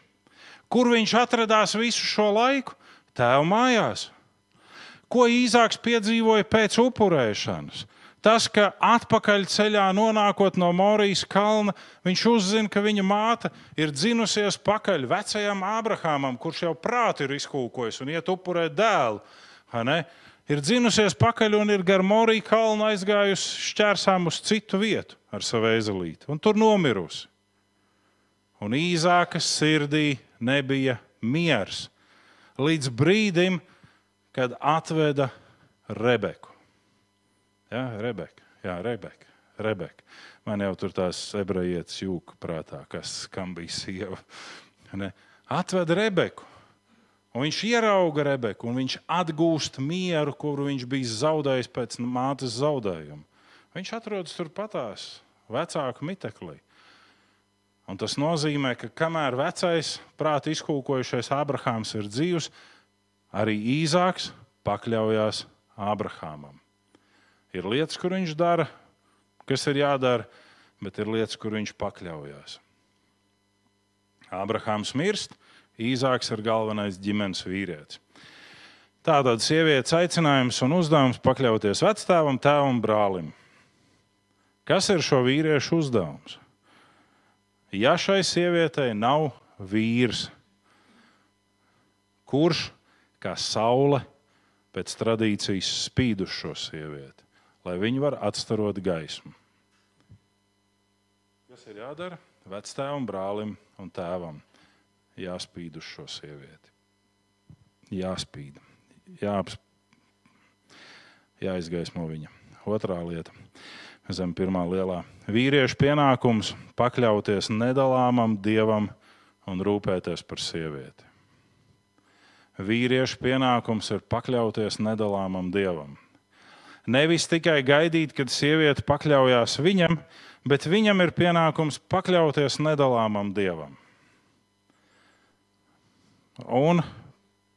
Kur viņš atradās visu šo laiku? Tēva mājās. Ko īzāks piedzīvoja pēc upurēšanas? Tas, ka atpakaļ ceļā nonākot no Morijas kalna, viņš uzzina, ka viņa māte ir dzinusies pakaļ vecajam Ābrahamam, kurš jau prāti ir izkūkojis un iet upurēt dēlu. Ir dzinusies pakaļ un ir gar Moriju kalnu aizgājusi šķērsām uz citu vietu ar savu ezelīti un tur nomirusi. Un īzākas sirdī nebija miers līdz brīdim, kad atveda Rebeku. Jā, Rebeka. Jā, Rebeka. Rebeka. Man jau tur tās ebrejietes jūka prātā, kas kam bija sieva. Ne? Atveda Rebeku. Un viņš ierauga Rebeku, un viņš atgūst mieru, kuru viņš bija zaudējis pēc mātes zaudējuma. Viņš atrodas turpatās, vecāku miteklī. Un tas nozīmē, ka kamēr vecais, prātā izkūkojušais Abrahāms ir dzīvs, arī Īzāks pakļaujās Abrahamam. Ir lietas, kur viņš dara, kas ir jādara, bet ir lietas, kur viņš pakļaujas. Abrahāms mirst, Īzāks ir galvenais ģimenes vīrietis. Tātad sievietes aicinājums un uzdevums pakļauties vecāvam, tēvam, brālim. Kas ir šo vīriešu uzdevums? Ja šai sievietei nav vīrs, kurš kā saule pēc tradīcijas spīd uz šo sievieti, lai viņi var atstarot gaismu. Kas ir jādara? Vectēvam, brālim un tēvam jāspīd uz šo sievieti. Jāspīd, jāaps, jāizgaismo viņa. Otrā lieta, zem pirmā lielā. Vīriešu pienākums pakļauties nedalāmam dievam un rūpēties par sievieti. Vīriešu pienākums ir pakļauties nedalāmam dievam. Nevis tikai gaidīt, kad sieviete pakļaujas viņam, bet viņam ir pienākums pakļauties nedalāmam dievam un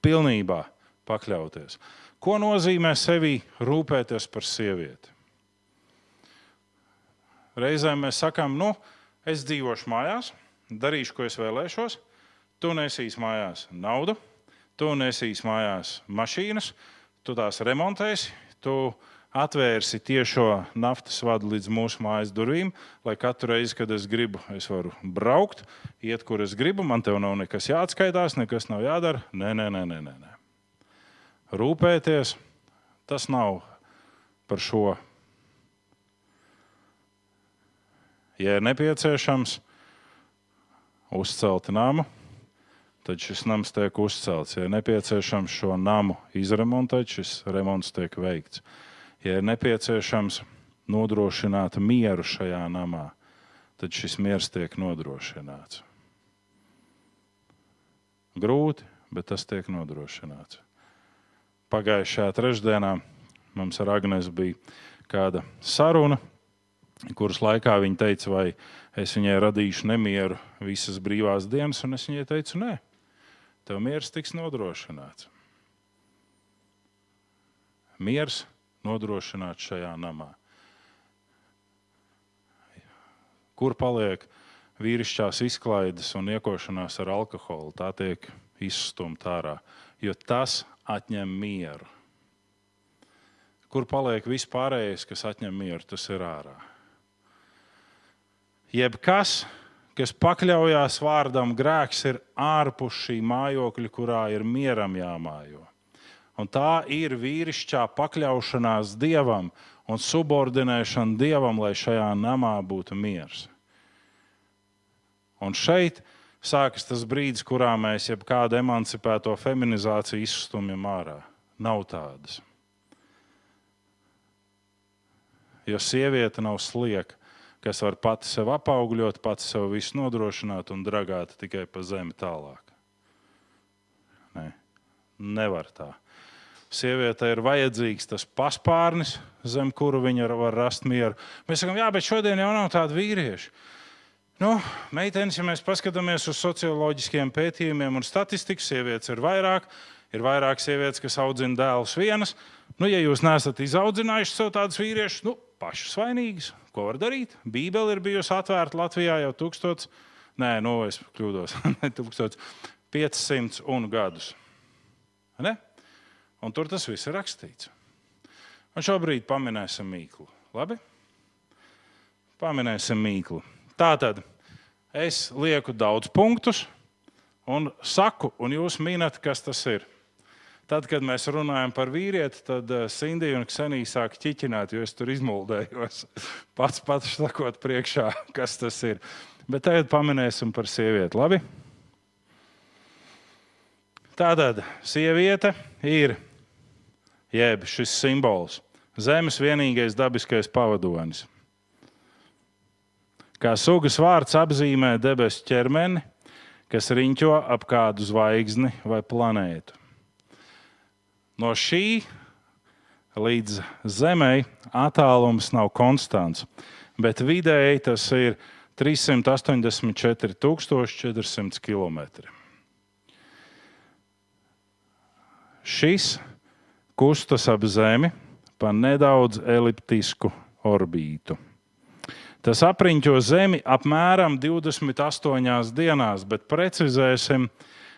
pilnībā pakļauties. Ko nozīmē sevi rūpēties par sievieti? Reizēm mēs sakām, nu, es dzīvošu mājās, darīšu, ko es vēlēšos, tu nesīs mājās naudu, tu nesīs mājās mašīnas, tu tās remontēsi, tu atvērsi tiešo naftas vadu līdz mūsu mājas durvīm, lai katru reizi, kad es gribu, es varu braukt, iet, kur es gribu. Man te nav nekas jāatskaitās, nekas nav jādara. Nē, nē, nē, nē, nē. Rūpēties, tas nav par šo. Ja ir nepieciešams uzcelt namu, tad šis nams tiek uzcelts. Ja ir nepieciešams šo namu izremontēt, šis remonts tiek veikts ja ir nepieciešams nodrošināt mieru šajā namā, tad šis miers tiek nodrošināts. Grūti, bet tas tiek nodrošināts. Pagājušajā trešdienā mums ar Agnēs bija kāda saruna, kuras laikā viņa teica, vai es viņai radīšu nemieru visas brīvās dienas, un es viņai teicu, nē, tev miers tiks nodrošināts. Miers nodrošināt šajā namā. Kur paliek vīrišķās izklaides un iekošanās ar alkoholu? Tā tiek izstumta ārā, jo tas atņem mieru. Kur paliek viss pārējais, kas atņem mieru, tas ir ārā. Jebkas, kas pakļaujās vārdam grēks, ir ārpus šī mājokļa, kurā ir mieram jāmājo. Un tā ir vīrišķā pakļaušanās dievam un subordinēšana dievam, lai šajā namā būtu miers. Un šeit sākas tas brīdis, kurā mēs jebkādu emancipēto feminizāciju izstumjam ārā. Nav tādas. Jo sieviete nav slieka. Kas var pati sev apaugļot, pati sev visu nodrošināt un dragāt tikai pa zemi tālāk. Nē, nevar tā. Sievietei ir vajadzīgs tas paspārnis, zem kura viņa var rast mieru. Mēs sakām, jā, bet šodien jau nav tādu vīriešu. Nu, meitenes, ja mēs paskatāmies uz socioloģiskiem pētījumiem un statistiku, sievietes ir vairāk. Ir vairāk sievietes, kas audzina dēlus vienas. Nu, ja jūs neesat izaudzinājuši sev tādus vīriešus, nu, pašas vainīgas, ko var darīt? Bībele ir bijusi atvērta Latvijā jau 1000, nē, nu, es kļūdos, 1500 un gadus. Ne? Un tur tas viss ir rakstīts. Un šobrīd pamanīsim mīklu. Labi? Pamanīsim mīklu. Tā tad es lieku daudz punktus un saku, un jūs minat, kas tas ir. Tad, kad mēs runājam par vīrieti, tad Sindija un Ksenija sāk ķiķināt, jo es tur izmuldējos. Pats pats sakot, priekšā, kas tas ir. Bet tagad pamanīsim par sievieti. Labi? Tātad sieviete ir jeb šis simbols. Zemes vienīgais dabiskais pavadonis. Kā sugas vārds apzīmē debesu ķermeni, kas riņķo ap kādu zvaigzni vai planētu. No šī līdz Zemei attālums nav konstants, bet vidēji tas ir 384,400 km. Šis kustas ap Zemi pa nedaudz eliptisku orbītu. Tas apriņķo Zemi apmēram 28 dienās, bet precizēsim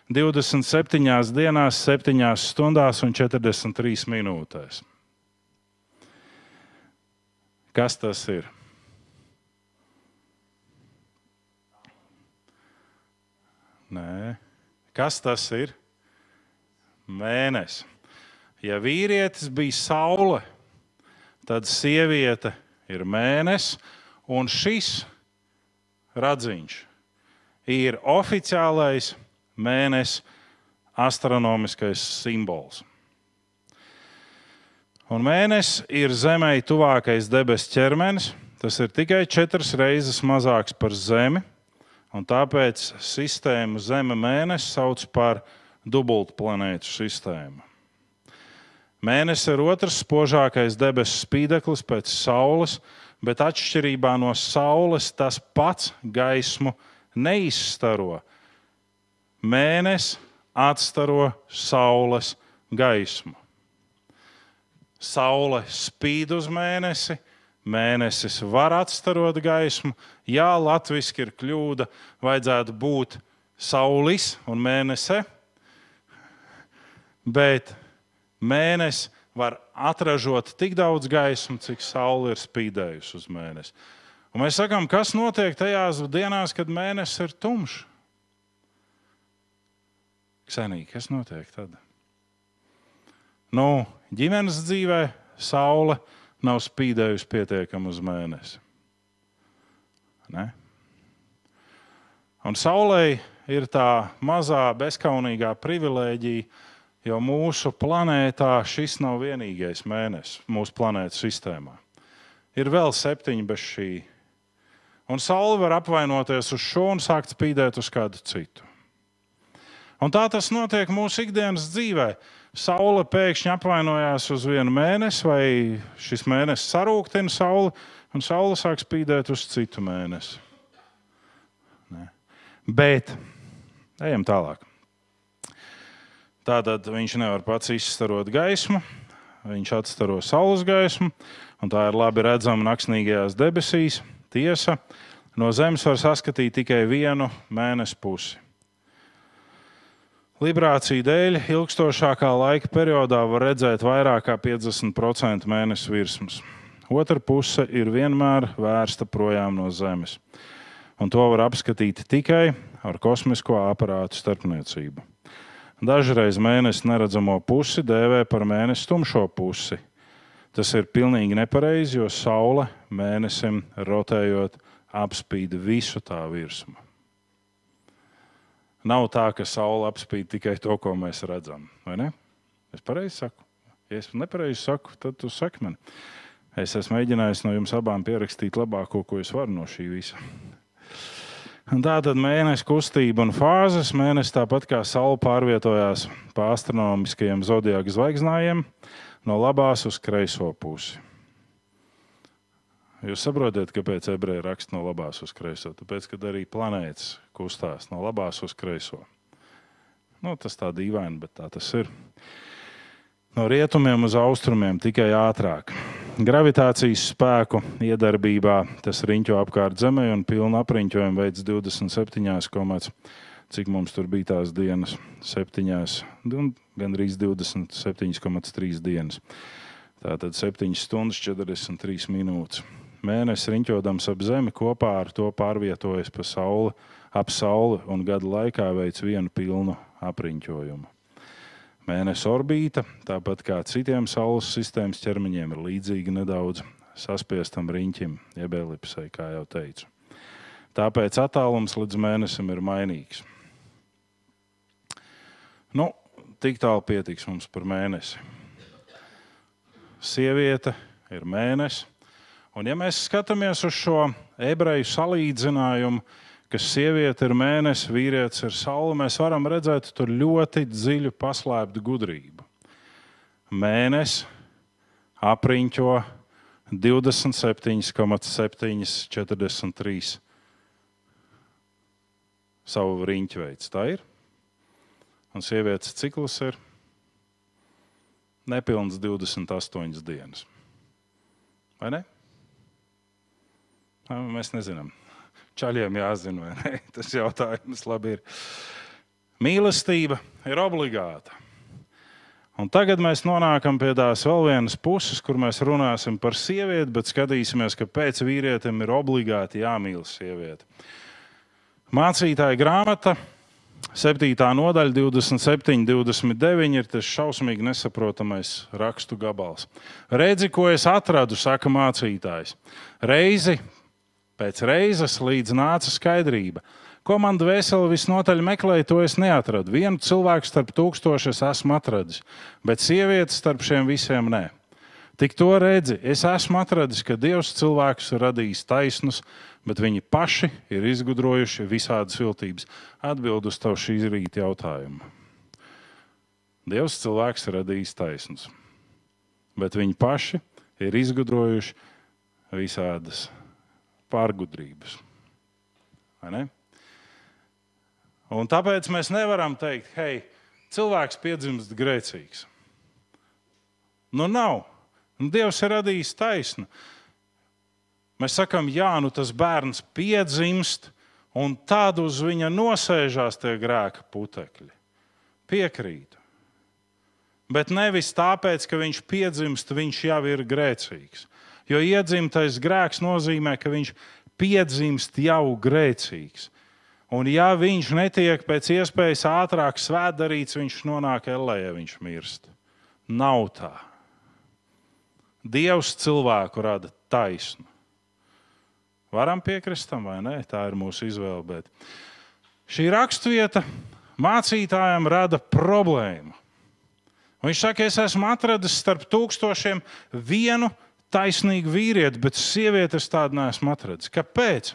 27 dienās, 7 stundās un 43 minūtēs. Kas tas ir? Nē. Kas tas ir? Mēnesis. Ja vīrietis bija saule, tad sieviete ir mēnesis, un šis radziņš ir oficiālais mēnesis astronomiskais simbols. Un mēnesis ir Zemē tuvākais debesu ķermenis. Tas ir tikai četras reizes mazāks par Zemi, tāpēc sistēmu Zeme mēnesi sauc par dubultplanētu sistēmu. Mēnesis ir otrs spožākais debesu spīdeklis pēc Saules, bet atšķirībā no Saules tas pats gaismu neizstaro. Mēnesis atstaro Saules gaismu. Saule spīd uz mēnesi, mēnesis var atstarot gaismu. Jā, latviešu ir kļūda, vajadzētu būt saulis un mēnese. Bet mēnesis var atražot tik daudz gaismu, cik saule ir spīdējusi uz mēnesi. Un mēs sakām, kas notiek tajās dienās, kad mēnesis ir tumšs? Ksenīgi, kas notiek tad? Nu, ģimenes dzīvē saule nav spīdējusi pietiekami uz mēnesi. Ne? Un saulē ir tā mazā, bezskaunīgā privilēģija, jo mūsu planētā šis nav vienīgais mēnesis mūsu planētas sistēmā. Ir vēl septiņi bez šī. Un saule var apvainoties uz šo un sākt spīdēt uz kādu citu. Un tā tas notiek mūsu ikdienas dzīvē. Saule pēkšņi apvainojās uz vienu mēnesi, vai šis mēnesis sarūktina sauli, un saule sāk spīdēt uz citu mēnesi. Ne. Bet ejam tālāk. Tātad viņš nevar pats izstarot gaismu, viņš atstaro saules gaismu, un tā ir labi redzama naktsnīgajās debesīs. Tiesa, no Zemes var saskatīt tikai vienu mēnesi pusi. Librācija dēļ ilgstošākā laika periodā var redzēt vairāk kā 50% mēnesis virsmas. Otra puse ir vienmēr vērsta projām no Zemes, un to var apskatīt tikai ar kosmisko aparātu starpniecību. Dažreiz mēnesi neredzamo pusi dēvē par mēnesi tumšo pusi. Tas ir pilnīgi nepareizi, jo saule mēnesim rotējot apspīd visu tā virsmu. Nav tā, ka saule apspīd tikai to, ko mēs redzam. Vai ne? Es pareizi saku. Ja es nepareizi saku, tad tu saki man. Es esmu mēģinājis no jums abām pierakstīt labāko, ko es varu no šī visa. Un tā tad mēnesis kustība un fāzes. Mēnesis tāpat kā saule pārvietojās pa astronomiskajiem zodiaka zvaigznājiem no labās uz kreiso pusi. Jūs saprotat, kāpēc ebreji raksta no labās uz kreiso? Tāpēc, kad arī planētas kustās no labās uz kreiso. Nu, tas tā dīvaini, bet tā tas ir. No rietumiem uz austrumiem tikai ātrāk. Gravitācijas spēku iedarbībā tas riņķo apkārt Zemē un pilnu apriņķojumu veids 27, komats. cik mums tur bija tās dienas, 7, un gandrīz 27,3 dienas. Tātad 7 stundas 43 minūtes. Mēnesis riņķodams ap Zemi kopā ar to pārvietojas pa Sauli, ap Sauli un gada laikā veids vienu pilnu apriņķojumu. Mēnesis orbīta, tāpat kā citiem Saules sistēmas ķermeņiem, ir līdzīga nedaudz saspiestam riņķim, jeb elipsei, kā jau teicu. Tāpēc attālums līdz mēnesim ir mainīgs. Nu, tik tālu pietiks mums par mēnesi. Sieviete ir mēnesis. Un, ja mēs skatāmies uz šo ebreju salīdzinājumu, ka sieviete ir mēnesis, vīrietis ir saule, mēs varam redzēt tur ļoti dziļu paslēptu gudrību. Mēnesis apriņķo 27,743 savu riņķu veids. Tā ir. Un sievietes cikls ir nepilns 28 dienas. Vai ne? Nā, Mēs nezinām. Čaļiem jāzina, vai ne? Tas jautājums labi ir. Mīlestība ir obligāta. Un tagad mēs nonākam pie tās vēl vienas puses, kur mēs runāsim par sievieti, bet skatīsimies, kāpēc vīrietim ir obligāti jāmīl sieviete. Mācītāja grāmata, 7. nodaļa, 27, 29 ir tas šausmīgi nesaprotamais rakstu gabals. Redzi, ko es atradu, saka mācītājs. Reizi pēc reizes līdz nāca skaidrība. Ko man dvēseli visnotaļ meklēja, to es neatradu. Vienu cilvēku starp tūkstošu es esmu atradis, bet sievieti starp šiem visiem nē. Tik to redzi, es esmu atradis, ka Dievs cilvēkus ir radījis taisnus, bet viņi paši ir izgudrojuši visādas viltības. Atbild uz tavu šī rīta jautājumu. Dievs cilvēks ir radījis taisnus, bet viņi paši ir izgudrojuši visādas pārgudrības. Un tāpēc mēs nevaram teikt, hei, cilvēks piedzimst grēcīgs. Nu, nav. Nu, Dievs ir radījis taisnu. Mēs sakām, jā, nu tas bērns piedzimst, un tad uz viņa nosēžās tie grēka putekļi. Piekrītu. Bet nevis tāpēc, ka viņš piedzimst, viņš jau ir grēcīgs. Jo iedzimtais grēks nozīmē, ka viņš piedzimst jau grēcīgs. Un, ja viņš netiek pēc iespējas ātrāk svētdarīts, viņš nonāk ellē, ja viņš mirst. Nav tā. Dievs cilvēku rada taisnu. Varam piekrist tam vai nē, tā ir mūsu izvēle. Bet šī raksturvieta mācītājiem rada problēmu. Viņš saka, es esmu atradis starp tūkstošiem vienu taisnīgu vīrieti, bet sievieti es tādu neesmu atradis. Kāpēc?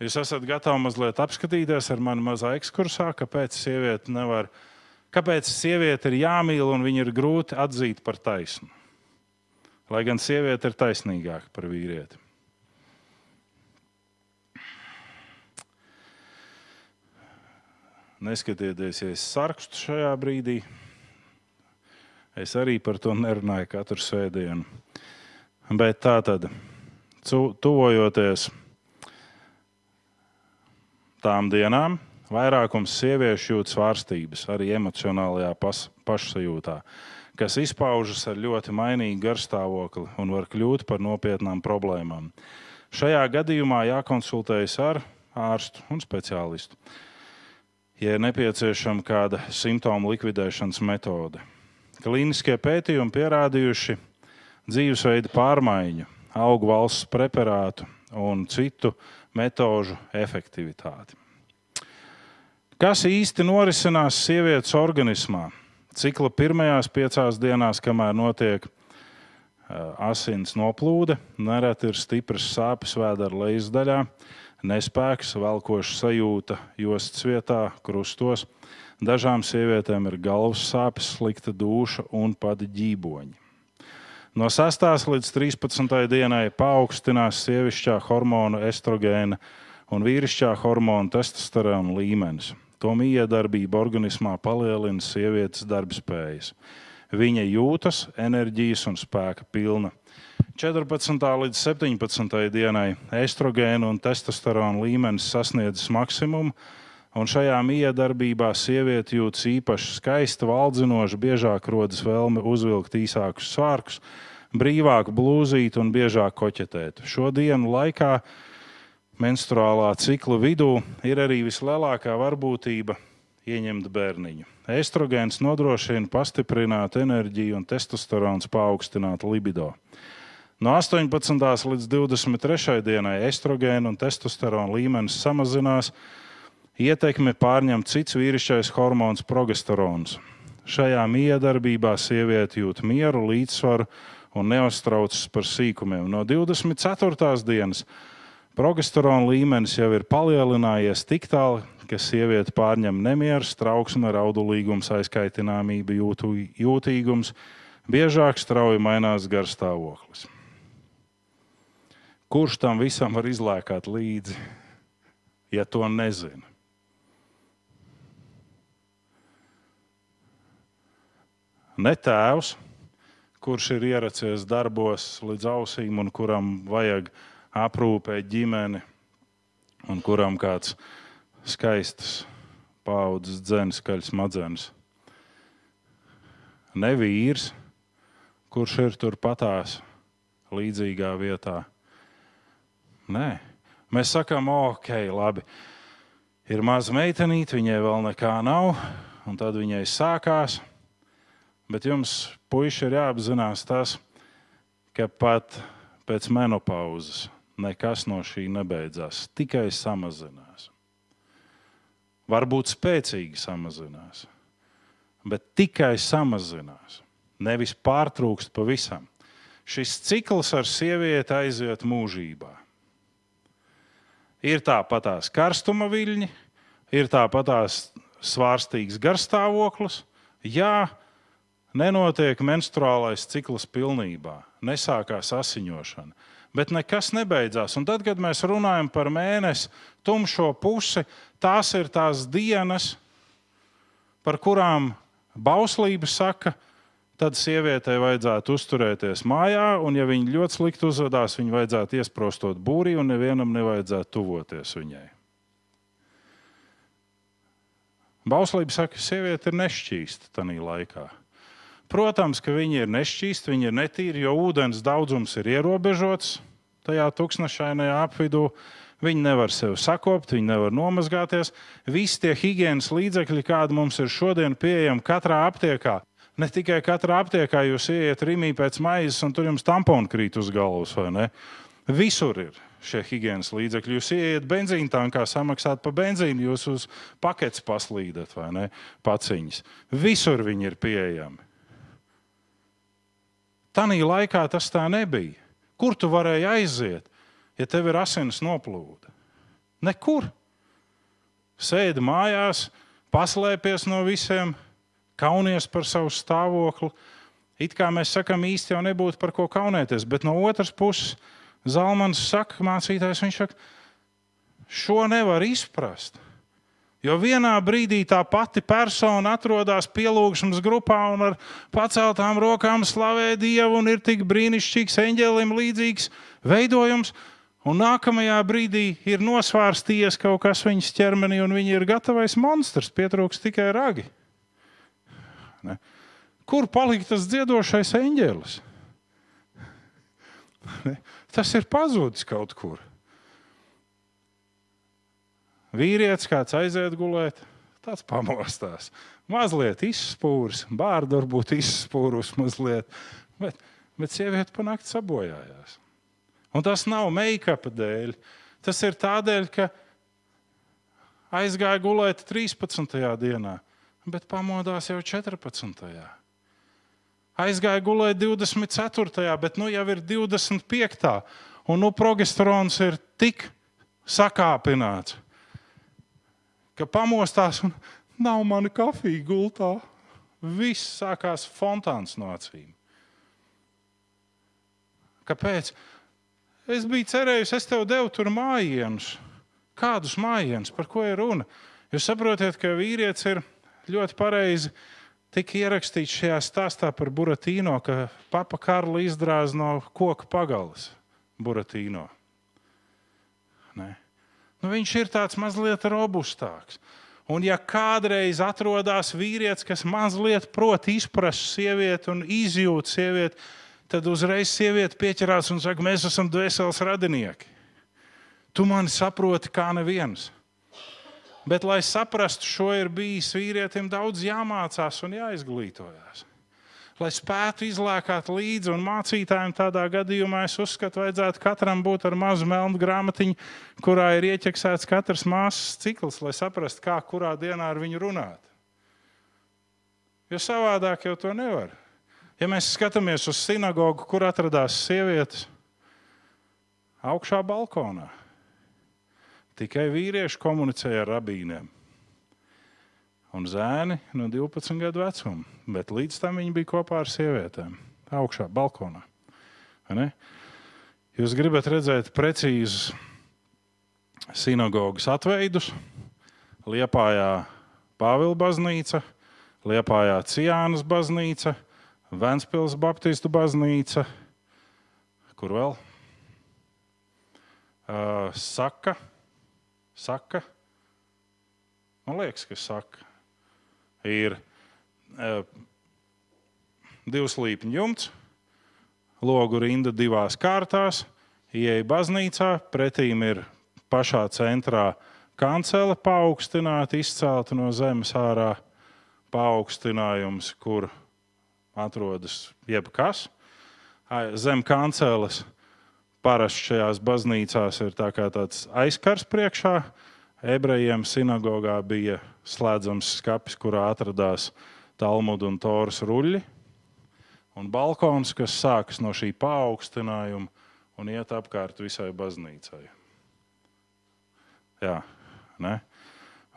Jūs esat gatavi mazliet apskatīties ar mani mazā ekskursā, kāpēc sieviete nevar, kāpēc sieviete ir jāmīl un viņa ir grūti atzīt par taisnu. Lai gan sieviete ir taisnīgāka par vīrieti. Neskatieties, ja es sarkstu šajā brīdī. Es arī par to nerunāju katru svētdienu. Bet tā tad, tuvojoties tām dienām, vairākums sieviešu jūt svārstības arī emocionālajā pas, pašsajūtā, kas izpaužas ar ļoti mainīgu garstāvokli un var kļūt par nopietnām problēmām. Šajā gadījumā jākonsultējas ar ārstu un speciālistu. Ja ir nepieciešama kāda simptomu likvidēšanas metode, klīniskie pētījumi pierādījuši dzīvesveida pārmaiņu, augu valsts preparātu un citu metožu efektivitāti. Kas īsti norisinās sievietes organismā? Cikla pirmajās piecās dienās, kamēr notiek asins noplūde, nereti ir stipras sāpes vēdera lejas daļā, nespēks, velkoša sajūta jostas vietā, krustos. Dažām sievietēm ir galvas sāpes, slikta duša un pat ģīboņi. No 6. līdz 13. dienai paaugstinās sievišķā hormona estrogēna un vīrišķā hormona testosterona līmenis. To miedarbība organismā palielina sievietes darbspējas. Viņa jūtas enerģijas un spēka pilna. 14. līdz 17. dienai estrogēna un testosterona līmenis sasniedzis maksimumu, un šajā miedarbībā sieviete jūtas īpaši skaista, valdzinoša, biežāk rodas vēlme uzvilkt īsākus svārkus, brīvāk blūzīt un biežāk koķetēt. Šo dienu laikā menstruālā cikla vidū ir arī vislielākā varbūtība ieņemt bērniņu. Estrogēns nodrošina pastiprināt enerģiju un testosterons paaugstināt libido. No 18. līdz 23. dienai estrogēna un testosterona līmenis samazinās, ietekmi pārņem cits vīrišķais hormons progesterons. Šajā miedarbībā sieviete jūt mieru, līdzsvaru un neuztraucas par sīkumiem. No 24. dienas progesterona līmenis jau ir palielinājies tik tālu, ka sieviete pārņem nemieru, trauksme, raudulīgums, aizkaitināmība, jūtu, jūtīgums, biežāk strauji mainās garstāvoklis. Kurš tam visam var izlēkāt līdzi, ja to nezina? Ne tēvs, kurš ir ieracies darbos līdz ausīm un kuram vajag aprūpēt ģimeni, un kuram kāds skaists paudzes dzēns, skaļs madzenes. Ne vīrs, kurš ir turpatās līdzīgā vietā. Nē, mēs sakām, ok, labi. Ir maza meitenīte, viņai vēl nekā nav, un tad viņai sākās. Bet jums, puiši, ir jāapzinās tas, ka pat pēc menopauzes nekas no šī nebeidzās, tikai samazinās. Varbūt spēcīgi samazinās, bet tikai samazinās, nevis pārtrūkst pavisam. Šis cikls ar sievieti aiziet mūžībā. Ir tāpatās karstuma viļņi, ir tāpatās svārstīgs garstāvoklis. Jā, nenotiek menstruālais cikls pilnībā, nesākās asiņošana bet nekas nebeidzās. Un tad, kad mēs runājam par mēnesi tumšo pusi, tās ir tās dienas, par kurām bauslība saka, tad sievietei vajadzētu uzturēties mājā, un, ja viņa ļoti slikti uzvedās, viņai vajadzētu iesprostot būrī, un nevienam nevajadzētu tuvoties viņai. Bauslība saka, ka sieviete ir nešķīsta tajā laikā. Protams, ka viņi ir nešķīsti, viņi ir netīri, jo ūdens daudzums ir ierobežots tajā tūkstošainajā apvidū. Viņi nevar sevi sakopt, viņi nevar nomazgāties. Visi tie higiēnas līdzekļi, kādi mums ir šodien pieejami katrā aptiekā, ne tikai katrā aptiekā jūs ieiet rīmī pēc maizes un tur jums tamponi krīt uz galvas, vai ne? Visur ir šie higiēnas līdzekļi. Jūs ieiet benzīna tankā, samaksāt par benzīnu, jūs uz paketes paslīdat vai ne? Paciņas. Visur viņi ir pieejami. Tanī laikā tas tā nebija. Kur tu varēji aiziet, ja tev ir asins noplūde? Nekur. Sēdi mājās, paslēpies no visiem, kaunies par savu stāvokli. It kā mēs sakām, īsti jau nebūtu par ko kaunēties, bet no otras puses Zalmans saka, mācītājs, viņš saka, šo nevar izprast. Jo vienā brīdī tā pati persona atrodas pielūgsmes grupā un ar paceltām rokām slavē Dievu un ir tik brīnišķīgs, eņģēlim līdzīgs veidojums. Un nākamajā brīdī ir nosvārstījies kaut kas viņas ķermenī, un viņa ir gatavais monstrs, pietrūks tikai ragi. Ne? Kur palika tas dziedošais eņģēlis? Tas ir pazudis kaut kur. Vīrietis kāds aiziet gulēt, tāds pamostās. Mazliet izspūris, bārda varbūt izspūrus mazliet, bet, bet sieviete panākt sabojājās. Un tas nav make-up dēļ. Tas ir tādēļ, ka aizgāja gulēt 13. dienā, bet pamodās jau 14. Aizgāja gulēt 24. bet nu jau ir 25. Un nu progesterons ir tik sakāpināts, ka pamostās un nav mana kafija gultā. Viss sākās fontāns no acīm. Kāpēc? Es biju cerējis, es tev devu tur mājienus. Kādus mājienus, par ko ir runa? Jūs saprotat, ka vīrietis ir ļoti pareizi tika ierakstīts šajā stāstā par Buratīno, ka papa Karla izdrāz no koka pagalas Buratīno. Nu, viņš ir tāds mazliet robustāks. Un, ja kādreiz atrodas vīrietis, kas mazliet prot izprast sievieti un izjūt sievieti, tad uzreiz sieviete pieķerās un saka, mēs esam dvēseles radinieki. Tu mani saproti kā neviens. Bet, lai saprastu šo, ir bijis vīrietim daudz jāmācās un jāizglītojas. Lai spētu izlēkāt līdzi, un mācītājiem tādā gadījumā es uzskatu, vajadzētu katram būt ar mazu melnu grāmatiņu, kurā ir ieķeksēts katrs māsas cikls, lai saprastu, kā kurā dienā ar viņu runāt. Jo savādāk jau to nevar. Ja mēs skatāmies uz sinagogu, kur atradās sievietes, augšā balkonā, Tikai vīrieši komunicēja ar rabīniem. Un zēni no 12 gadu vecuma, bet līdz tam viņi bija kopā ar sievietēm, augšā, balkonā. Jūs gribat redzēt precīzus sinagogas atveidus, Liepājā Pāvila baznīca, Liepājā Cijānas baznīca, Ventspils Baptistu baznīca, kur vēl? Uh, saka, saka, man liekas, ka saka, ir uh, divs līpņu jumts, logu rinda divās kārtās, ieeja baznīcā, pretīm ir pašā centrā kancele paaugstināta, izcelta no zemes ārā paaugstinājums, kur atrodas jebkas. Zem kanceles parasti šajās baznīcās ir tā tāds aizkars priekšā. Ebrejiem sinagogā bija slēdzams skats, kurā atradās Talmuda un Toras ruļļi. Un balkons, kas sākas no šī paaugstinājuma un iet apkārt visai baznīcai. Jā, ne?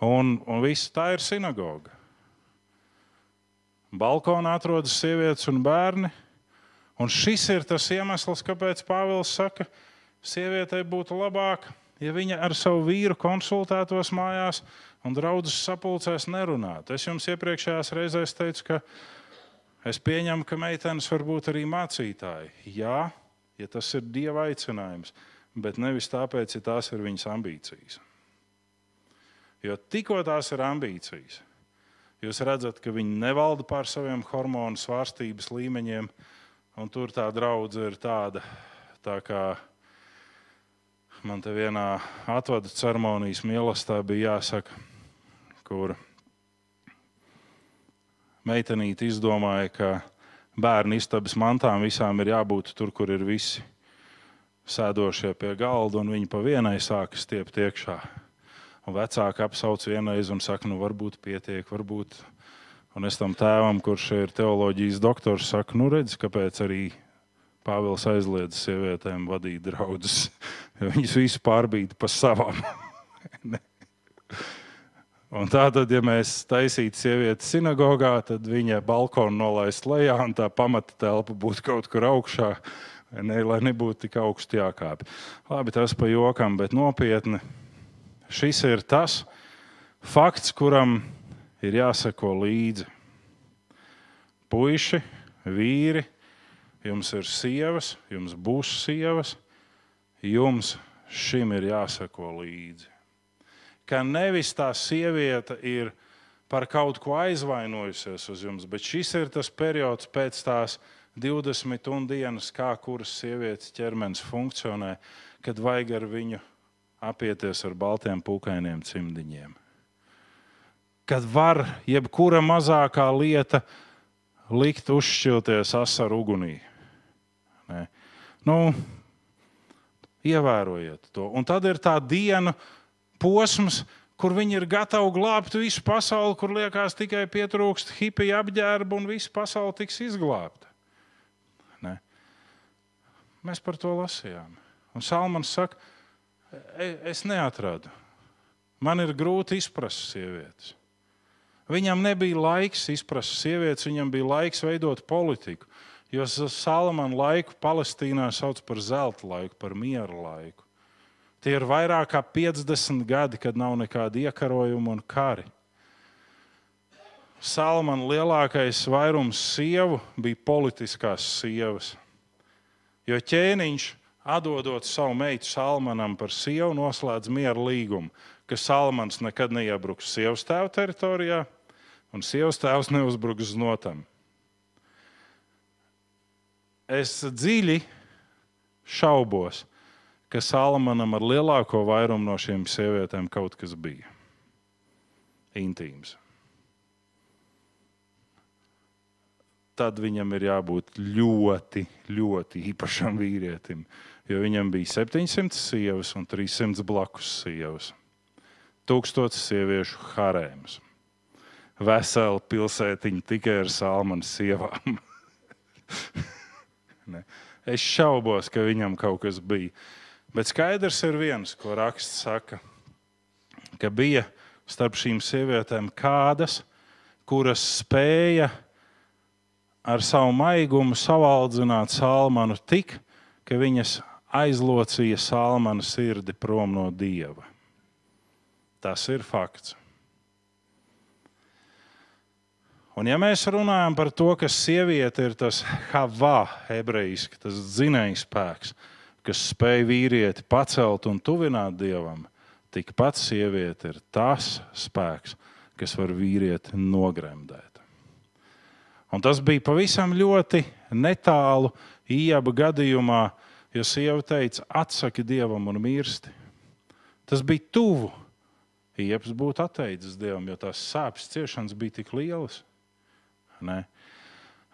Un, un viss tā ir sinagoga. Balkonā atrodas sievietes un bērni, Un šis ir tas iemesls, kāpēc Pāvils saka, sievietei būtu labāk, ja viņa ar savu vīru konsultētos mājās un draugus sapulcēs nerunātu. Es jums iepriekšējās reizēs teicu, ka es pieņemu, ka meitenes var būt arī mācītāji. Jā, ja tas ir dieva aicinājums, bet nevis tāpēc, ja tās ir viņas ambīcijas. Jo tikko tās ir ambīcijas, jūs redzat, ka viņi nevalda pār saviem hormonu svārstības līmeņiem, Un tur tā draudzene ir tāda, tā kā man te vienā atvadu ceremonijas mīlestībā bija jāsaka, kur meitenīte izdomāja, ka bērnu istabas mantām visām ir jābūt tur, kur ir visi sēdošie pie galda, un viņi pa vienai sāka stiept iekšā. Un vecāki apsauc vienreiz un saka, nu varbūt pietiek, varbūt Un es tam tēvam, kurš ir teoloģijas doktors, saku, nu redz, kāpēc arī Pāvils aizliedz sievietēm vadīt draugus. Viņas visu pārbīda pa savām. Un tā tad, ja mēs taisītu sievieti sinagogā, tad viņa balkonu nolaist lejā un tā pamata telpa būtu kaut kur augšā, ne, lai nebūtu tik augstu jākāpj. Labi, tas pa jokam, bet nopietni. Šis ir tas fakts, kuram ir jāseko līdzi. Puisi, vīri, jums ir sievas, jums būs sievas, jums šim ir jāseko līdzi. Ka nevis tā sieviete ir par kaut ko aizvainojusies uz jums, bet šis ir tas periods pēc tās 20 dienas, kā kuras sievietes ķermenis funkcionē, kad vajag ar viņu apieties ar baltiem pūkainiem cimdiņiem kad var jebkura mazākā lieta likt uzšķilties asaru ugunī. Ne? Nu, ievērojiet to. Un tad ir tā diena posms, kur viņi ir gatavi glābt visu pasauli, kur liekas tikai pietrūkst hipiju apģērbu un visa pasaule tiks izglābta. Ne? Mēs par to lasījām. Un Salmans saka, "E- es neatradu. Man ir grūti izprast sievietes. Viņam nebija laiks izprast sievietes, viņam bija laiks veidot politiku. Jo Salamana laiku Palestīnā sauc par zelta laiku, par miera laiku. Tie ir vairāk kā 50 gadi, kad nav nekāda iekarojuma un kari. Salamana lielākais vairums sievu bija politiskās sievas. Jo ķēniņš, atdodot savu meitu Salmanam par sievu, noslēdz miera līgumu, ka Salmans nekad neiebruks sievas tēva teritorijā, un sievas tēvs neuzbruks znotam. Es dziļi šaubos, ka Salmanam ar lielāko vairumu no šīm sievietēm kaut kas bija intīms. Tad viņam ir jābūt ļoti, ļoti īpašam vīrietim, jo viņam bija 700 sievas un 300 blakus sievas. Tūkstots sieviešu harēms. Vesela pilsētiņa tikai ar salmanu sievām. Ne. es šaubos, ka viņam kaut kas bija. Bet skaidrs ir viens, ko raksts saka, ka bija starp šīm sievietēm kādas, kuras spēja ar savu maigumu savaldzināt salmanu tik, ka viņas aizlocīja salmanu sirdi prom no dieva. Tas ir fakts. Un ja mēs runājam par to, ka sieviete ir tas havā, ebrejiski, tas dzinējspēks, kas spēj vīrieti pacelt un tuvināt dievam, tikpat sieviete ir tas spēks, kas var vīrieti nogremdēt. Un tas bija pavisam ļoti netālu ieaba gadījumā, jo sieva teica, atsaki dievam un mirsti. Tas bija tuvu. Iepas būtu atteicis dievam, jo tās sāpes ciešanas bija tik lielas.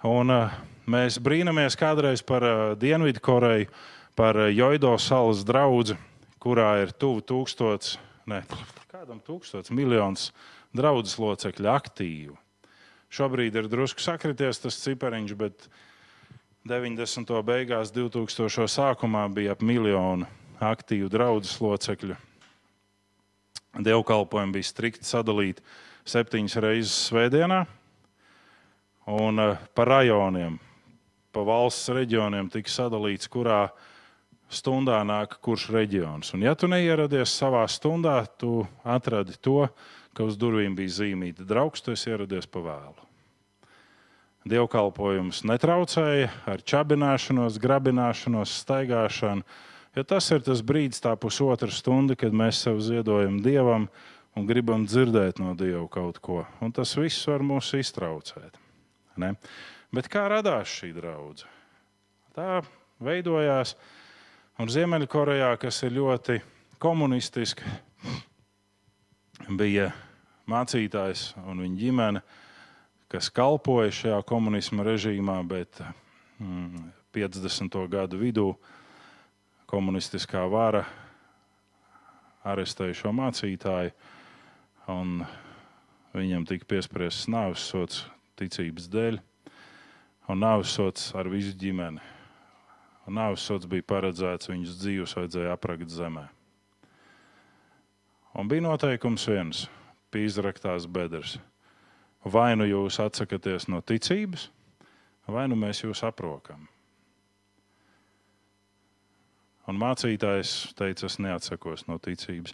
Un, uh, mēs brīnamies kādreiz par uh, Dienvidkoreju, par uh, Joido salas draugu, kurā ir tuvu tūkstots, ne, kādam tūkstots miljonus draugu locekļu aktīvu. Šobrīd ir drusku sakrities tas cipariņš, bet 90. beigās, 2000. sākumā bija ap miljonu aktīvu draugu locekļu. Dievkalpojumi bija strikti sadalīti septiņas reizes svētdienā, un uh, pa rajoniem, pa valsts reģioniem tika sadalīts, kurā stundā nāk kurš reģions. Un, ja tu neieradies savā stundā, tu atradi to, ka uz durvīm bija zīmīta draugs, tu esi ieradies pa vēlu. Dievkalpojums netraucēja ar čabināšanos, grabināšanos, staigāšanu, jo tas ir tas brīdis, tā pusotra stunda, kad mēs sev ziedojam dievam un gribam dzirdēt no dieva kaut ko. Un tas viss var mūs iztraucēt. Ne? Bet kā radās šī draudzene? Tā veidojās. Un Ziemeļkorejā, kas ir ļoti komunistiska, bija mācītājs un viņa ģimene, kas kalpoja šajā komunisma režīmā, bet mm, 50. gadu vidū komunistiskā vara arestēja šo mācītāju, un viņam tika piespriests nāves sots ticības dēļ, un nāves sots ar visu ģimeni. Un nāves sots bija paredzēts, viņas dzīves vajadzēja aprakt zemē. Un bija noteikums viens - pīzraktās bedres. Vai nu jūs atsakāties no ticības, vai nu mēs jūs aprokam. Un mācītājs teica, es neatsakos no ticības.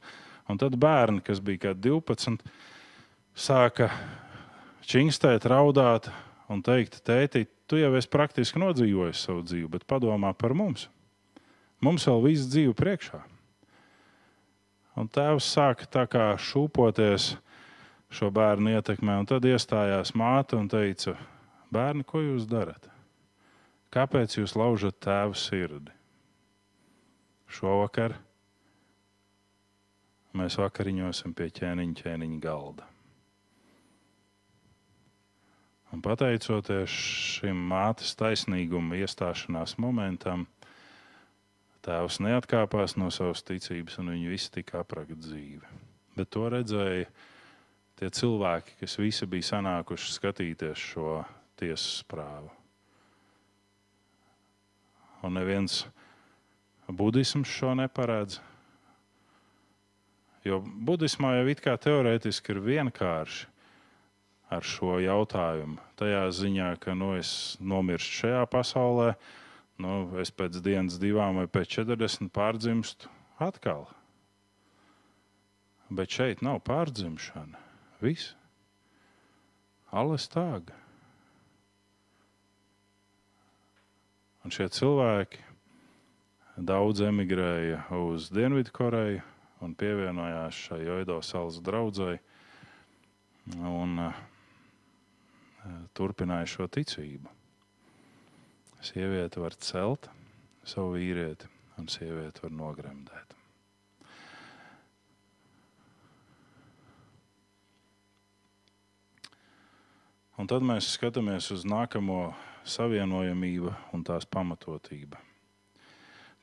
Un tad bērni, kas bija kā 12, sāka čingstēt, raudāt un teikt, tēti, tu jau esi praktiski nodzīvojis savu dzīvi, bet padomā par mums. Mums vēl viss dzīve priekšā. Un tēvs sāka tā kā šūpoties šo bērnu ietekmē, un tad iestājās māte un teica, bērni, ko jūs darat? Kāpēc jūs laužat tēvu sirdi? Šovakar mēs vakariņosim pie ķēniņa, ķēniņa galda. Un pateicoties šim mātes taisnīguma iestāšanās momentam, tēvs neatkāpās no savas ticības, un viņi visi tika aprakt dzīvi. bet to redzēja tie cilvēki, kas visi bija sanākuši skatīties šo tiesas prāvu. Un neviens budisms šo neparedz. Jo budismā jau it kā teorētiski ir vienkārši ar šo jautājumu. Tajā ziņā, ka nu, es nomirstu šajā pasaulē, nu, es pēc dienas, divām vai pēc 40 pārdzimstu atkal. Bet šeit nav pārdzimšana. Viss. Alles tāg. Un šie cilvēki daudz emigrēja uz Dienvidkoreju un pievienojās šai Joido salas draugai un uh, turpināja šo ticību. Sieviete var celt savu vīrieti, un sieviete var nogremdēt. Un tad mēs skatāmies uz nākamo savienojamību un tās pamatotību.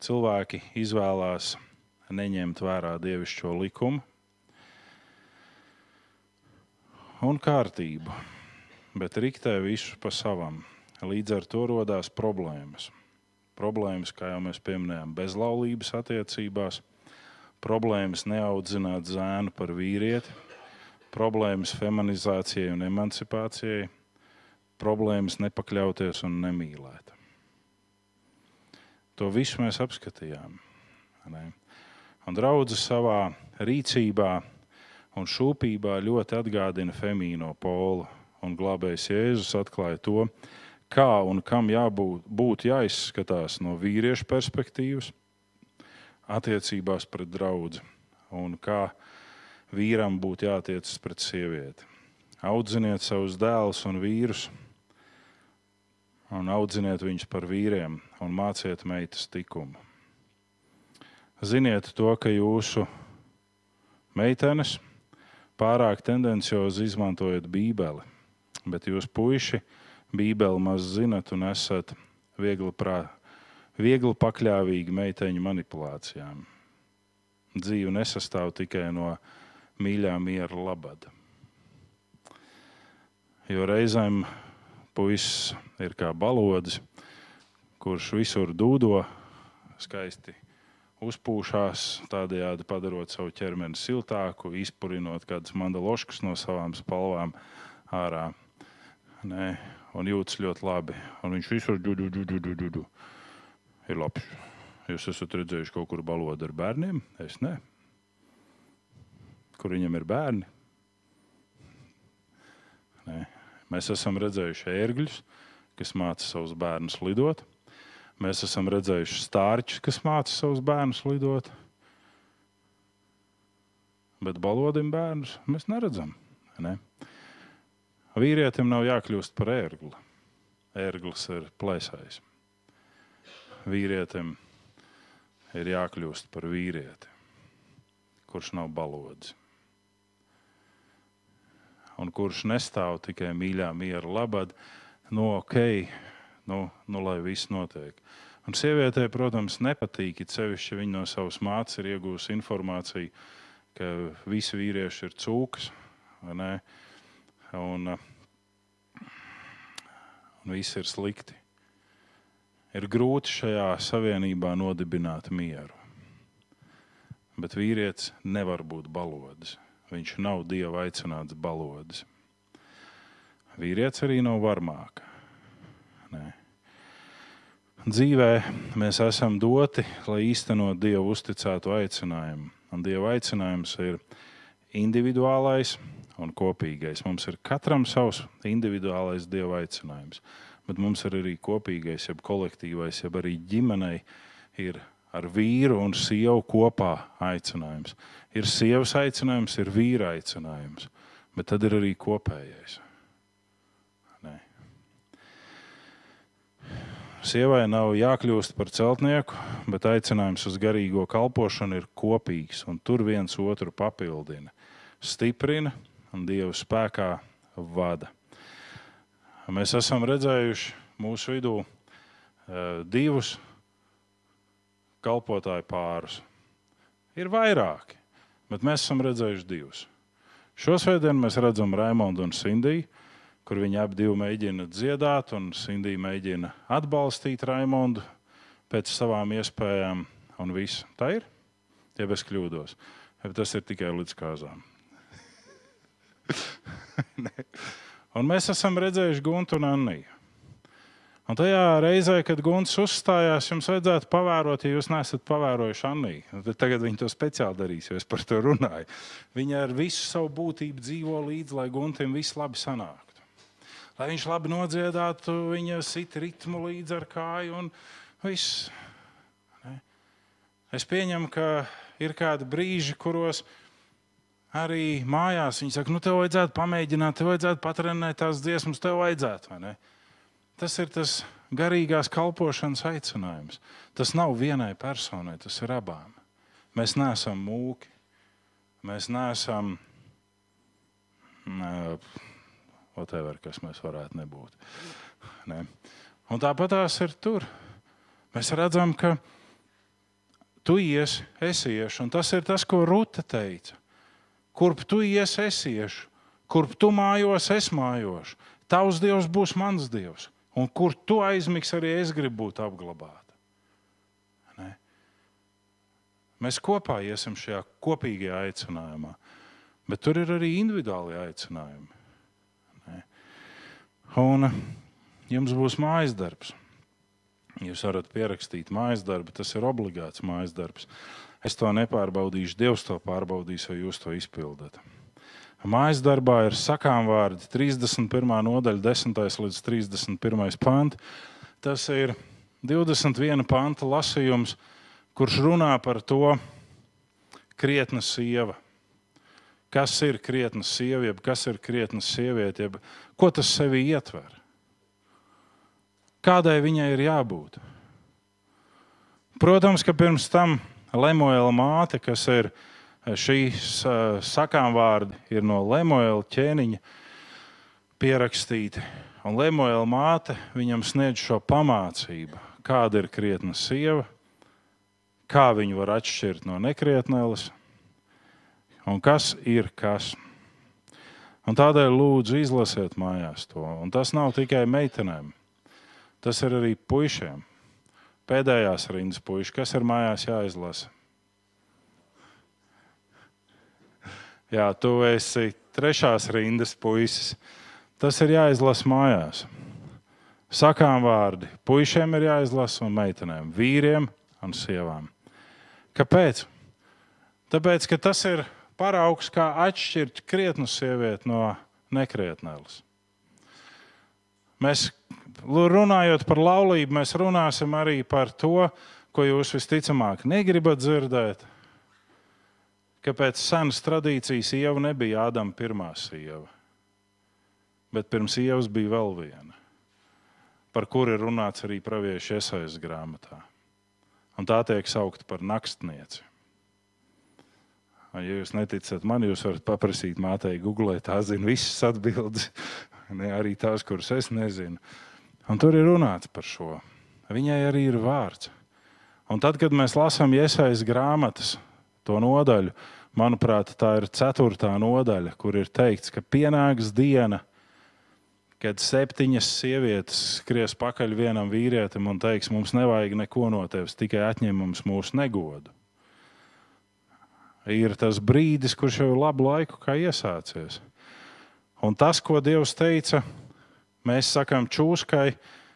Cilvēki izvēlās neņemt vērā dievišķo likumu un kārtību, bet riktē visu pa savam. Līdz ar to radās problēmas. Problēmas, kā jau mēs pieminējām, bezlaulības attiecībās, problēmas neaudzināt zēnu par vīrieti, problēmas feminizācijai un emancipācijai, problēmas nepakļauties un nemīlēt. To visu mēs apskatījām. Un draudzes savā rīcībā un šūpībā ļoti atgādina femīno polu. Un glābējs Jēzus atklāja to, kā un kam jābūt būt jāizskatās no vīrieša perspektīvas, attiecībās pret draugu un kā vīram būtu jātiecas pret sievieti. Audziniet savus dēlus un vīrus, un audziniet viņus par vīriem, un māciet meitas likumu. Ziniet to, ka jūsu meitenes pārāk tendenciozi izmantojat Bībeli, bet jūs puiši Bībeli maz zinat un esat viegli, prā, viegli pakļāvīgi meiteņu manipulācijām. Dzīve nesastāv tikai no mīļā miera labada. Jo reizēm puisis ir kā balodis, kurš visur dūdo, skaisti uzpūšās, tādējādi padarot savu ķermeni siltāku, izpurinot kādas mandaloškas no savām spalvām ārā. Nē, un jūtas ļoti labi. Un viņš visur dudu. ir labs. Jūs esat redzējuši kaut kur balodu ar bērniem? Es ne kur viņam ir bērni. Nē. Mēs esam redzējuši ērgļus, kas māca savus bērnus lidot. Mēs esam redzējuši stārķus, kas māca savus bērnus lidot. Bet balodim bērnus mēs neredzam. Ne? Vīrietim nav jākļūst par ērgli. Ērglis ir plēsājs. Vīrietim ir jākļūst par vīrieti, kurš nav balodis un kurš nestāv tikai mīļā miera labad, nu, ok, nu, nu lai viss notiek. Un sievietē, protams, nepatīk, it sevišķi viņa no savas mātes ir iegūsi informāciju, ka visi vīrieši ir cūkas, un, un viss ir slikti. Ir grūti šajā savienībā nodibināt mieru. Bet vīrietis nevar būt balodis. Viņš nav dieva aicināts balodis. Vīrietis arī nav varmāka. Nē. Dzīvē mēs esam doti, lai īstenot dievu uzticētu aicinājumu. Un dieva aicinājums ir individuālais un kopīgais. Mums ir katram savs individuālais dieva aicinājums, bet mums ir arī kopīgais, jeb kolektīvais, jeb arī ģimenei ir ar vīru un sievu kopā aicinājums. Ir sievas aicinājums, ir vīra aicinājums, bet tad ir arī kopējais. Nē. Sievai nav jākļūst par celtnieku, bet aicinājums uz garīgo kalpošanu ir kopīgs, un tur viens otru papildina, stiprina un Dieva spēkā vada. Mēs esam redzējuši mūsu vidū uh, divus kalpotāju pārus. Ir vairāki, bet mēs esam redzējuši divus. Šo svētdienu mēs redzam Raimondu un Sindiju, kur viņi abi divi mēģina dziedāt, un Sindija mēģina atbalstīt Raimondu pēc savām iespējām. Un viss tā ir. Ja es kļūdos, ja tas ir tikai līdz kāzām. un mēs esam redzējuši Guntu un Anniju. Un tajā reizē, kad Gunts uzstājās, jums vajadzētu pavērot, ja jūs neesat pavērojuši Anniju. Tagad viņi to speciāli darīs, jo es par to runāju. Viņa ar visu savu būtību dzīvo līdzi, lai Guntim viss labi sanāktu. Lai viņš labi nodziedātu, viņa sit ritmu līdzi ar kāju un viss. Es pieņemu, ka ir kādi brīži, kuros arī mājās viņi saka, nu, tev vajadzētu pamēģināt, tev vajadzētu patrenēt tās dziesmas, tev vajadzētu. Tas ir tas garīgās kalpošanas aicinājums. Tas nav vienai personai, tas ir abām. Mēs neesam mūki, mēs neesam ne, whatever, kas mēs varētu nebūt. Ne. Un tāpat tās ir tur. Mēs redzam, ka tu ies, es iešu, un tas ir tas, ko Ruta teica. Kurp tu ies, es iešu, kurp tu mājos, es mājošu. Tavs dievs būs mans dievs. Un kur tu aizmigs, arī es gribu būt apglabāta. Ne? Mēs kopā iesim šajā kopīgajā aicinājumā, bet tur ir arī individuāli aicinājumi. Ne? Un jums būs mājas darbs. Jūs varat pierakstīt mājas darbu, tas ir obligāts mājas darbs. Es to nepārbaudīšu, Dievs to pārbaudīs, vai jūs to izpildat. Mājas darbā ir sakām vārdi 31. nodaļa, 10. līdz 31. pāns. Tas ir 21 panta lasījums, kurš runā par to krietna sieva. Kas ir krietna sieva, jeb kas ir krietna sieviete, jeb ko tas sevi ietver? Kādai viņai ir jābūt? Protams, ka pirms tam Lemuēla māte, kas ir ielikās, šīs sakām vārdi ir no Lemuēla ķēniņa pierakstīti. Un Lemuēla māte viņam sniedz šo pamācību, kāda ir krietna sieva, kā viņu var atšķirt no nekrietnēlas un kas ir kas. Un tādēļ lūdzu izlasiet mājās to. Un tas nav tikai meitenēm, tas ir arī puišiem. Pēdējās rindas puiši, kas ir mājās jāizlasa. Jā, tu esi trešās rindas puisis. Tas ir jāizlasa mājās. Sakām vārdi. Puisiem ir jāizlasa un meitenēm, vīriem un sievām. Kāpēc? Tāpēc, ka tas ir paraugs, kā atšķirt krietnu sievieti no nekrietnēlas. Mēs runājot par laulību, mēs runāsim arī par to, ko jūs visticamāk negribat dzirdēt, ka pēc senas tradīcijas sieva nebija Ādama pirmā sieva, bet pirms sievas bija vēl viena, par kuru ir runāts arī praviešu iesaistas grāmatā. Un tā tiek saukta par nakstnieci. Ja jūs neticat man, jūs varat paprasīt mātei, googlēt, tā zina visas atbildes, ne arī tās, kuras es nezinu. Un tur ir runāts par šo. Viņai arī ir vārds. Un tad, kad mēs lasām iesaistas grāmatas, to nodaļu. Manuprāt, tā ir ceturtā nodaļa, kur ir teikts, ka pienāks diena, kad septiņas sievietes skries pakaļ vienam vīrietim un teiks, mums nevajag neko no tevis, tikai atņem mums mūsu negodu. Ir tas brīdis, kurš jau ir labu laiku iesācies. Un tas, ko Dievs teica, mēs sakām čūskai,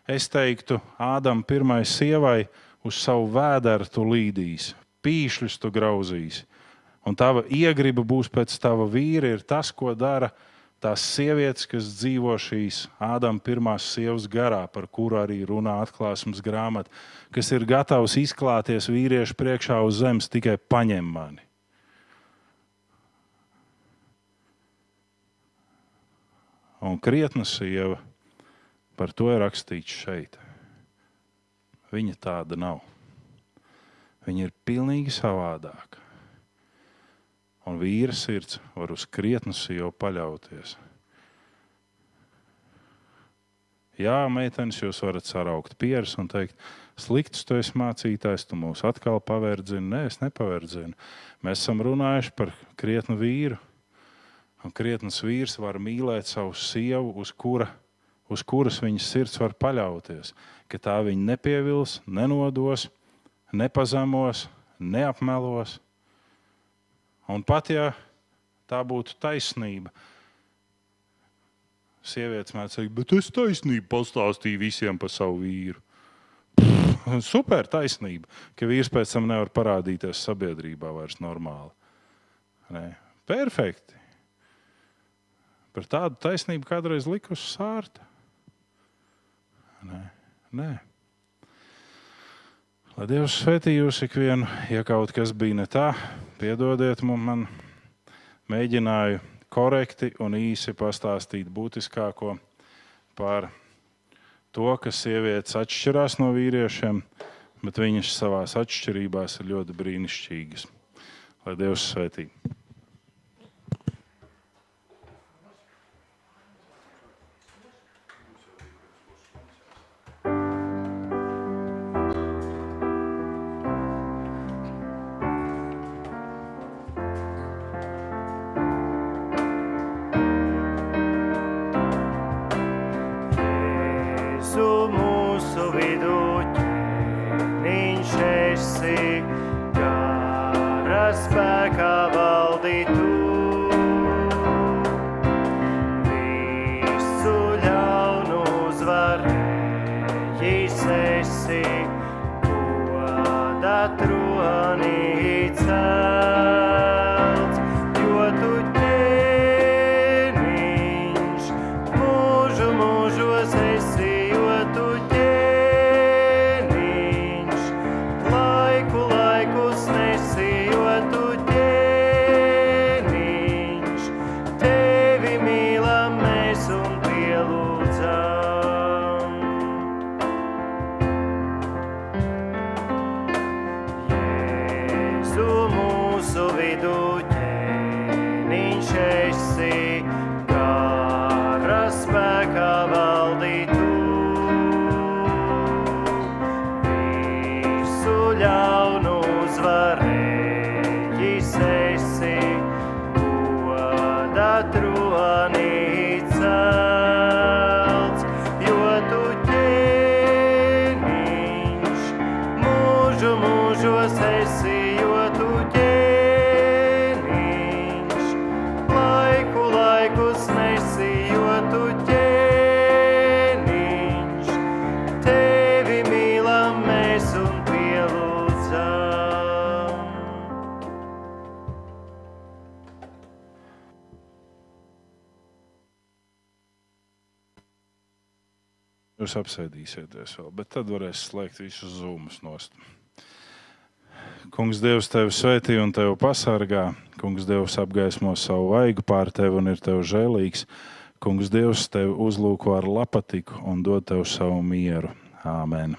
es teiktu, Ādam pirmai sievai uz savu vēderu tu līdīs, pīšļus tu grauzīsi. Un tava iegriba būs pēc tava vīra, ir tas, ko dara tās sievietes, kas dzīvo šīs Ādama pirmās sievas garā, par kuru arī runā atklāsmes grāmata, kas ir gatavs izklāties vīriešu priekšā uz zemes, tikai paņem mani. Un krietna sieva, par to ir rakstīts šeit. Viņa tāda nav. Viņa ir pilnīgi savādāka. Un vīra sirds var uz krietnu sievu paļauties. Jā, meitenes, jūs varat saraukt pieres un teikt, slikts tu esi mācītājs, tu mūs atkal paverdzini. Nē, es nepaverdzinu. Mēs esam runājuši par krietnu vīru. Un krietns vīrs var mīlēt savu sievu, uz, kura, uz kuras viņas sirds var paļauties. Ka tā viņa nepievils, nenodos, nepazemos, neapmelos. Un pat ja tā būtu taisnība, sievietes mēdz teikt, bet es taisnību pastāstīju visiem par savu vīru. Pff, super taisnība, ka vīrs pēc tam nevar parādīties sabiedrībā vairs normāli. Ne? Perfekti. Par tādu taisnību kādreiz likusi sārta. Nē, nē. Lai Dievs svētī jūs ikvienu, ja kaut kas bija ne tā, piedodiet man, mēģināju korekti un īsi pastāstīt būtiskāko par to, ka sievietes atšķirās no vīriešiem, bet viņas savā atšķirībās ir ļoti brīnišķīgas. Lai Dievs svētī! Jūs apsēdīsieties vēl, bet tad varēs slēgt visus zūmus nost. Kungs, Dievs, tevi svētī un tevi pasargā. Kungs, Dievs, apgaismo savu vaigu pār tevi un ir tev žēlīgs. Kungs, Dievs, tevi uzlūko ar lapatiku un dod tev savu mieru. Āmen.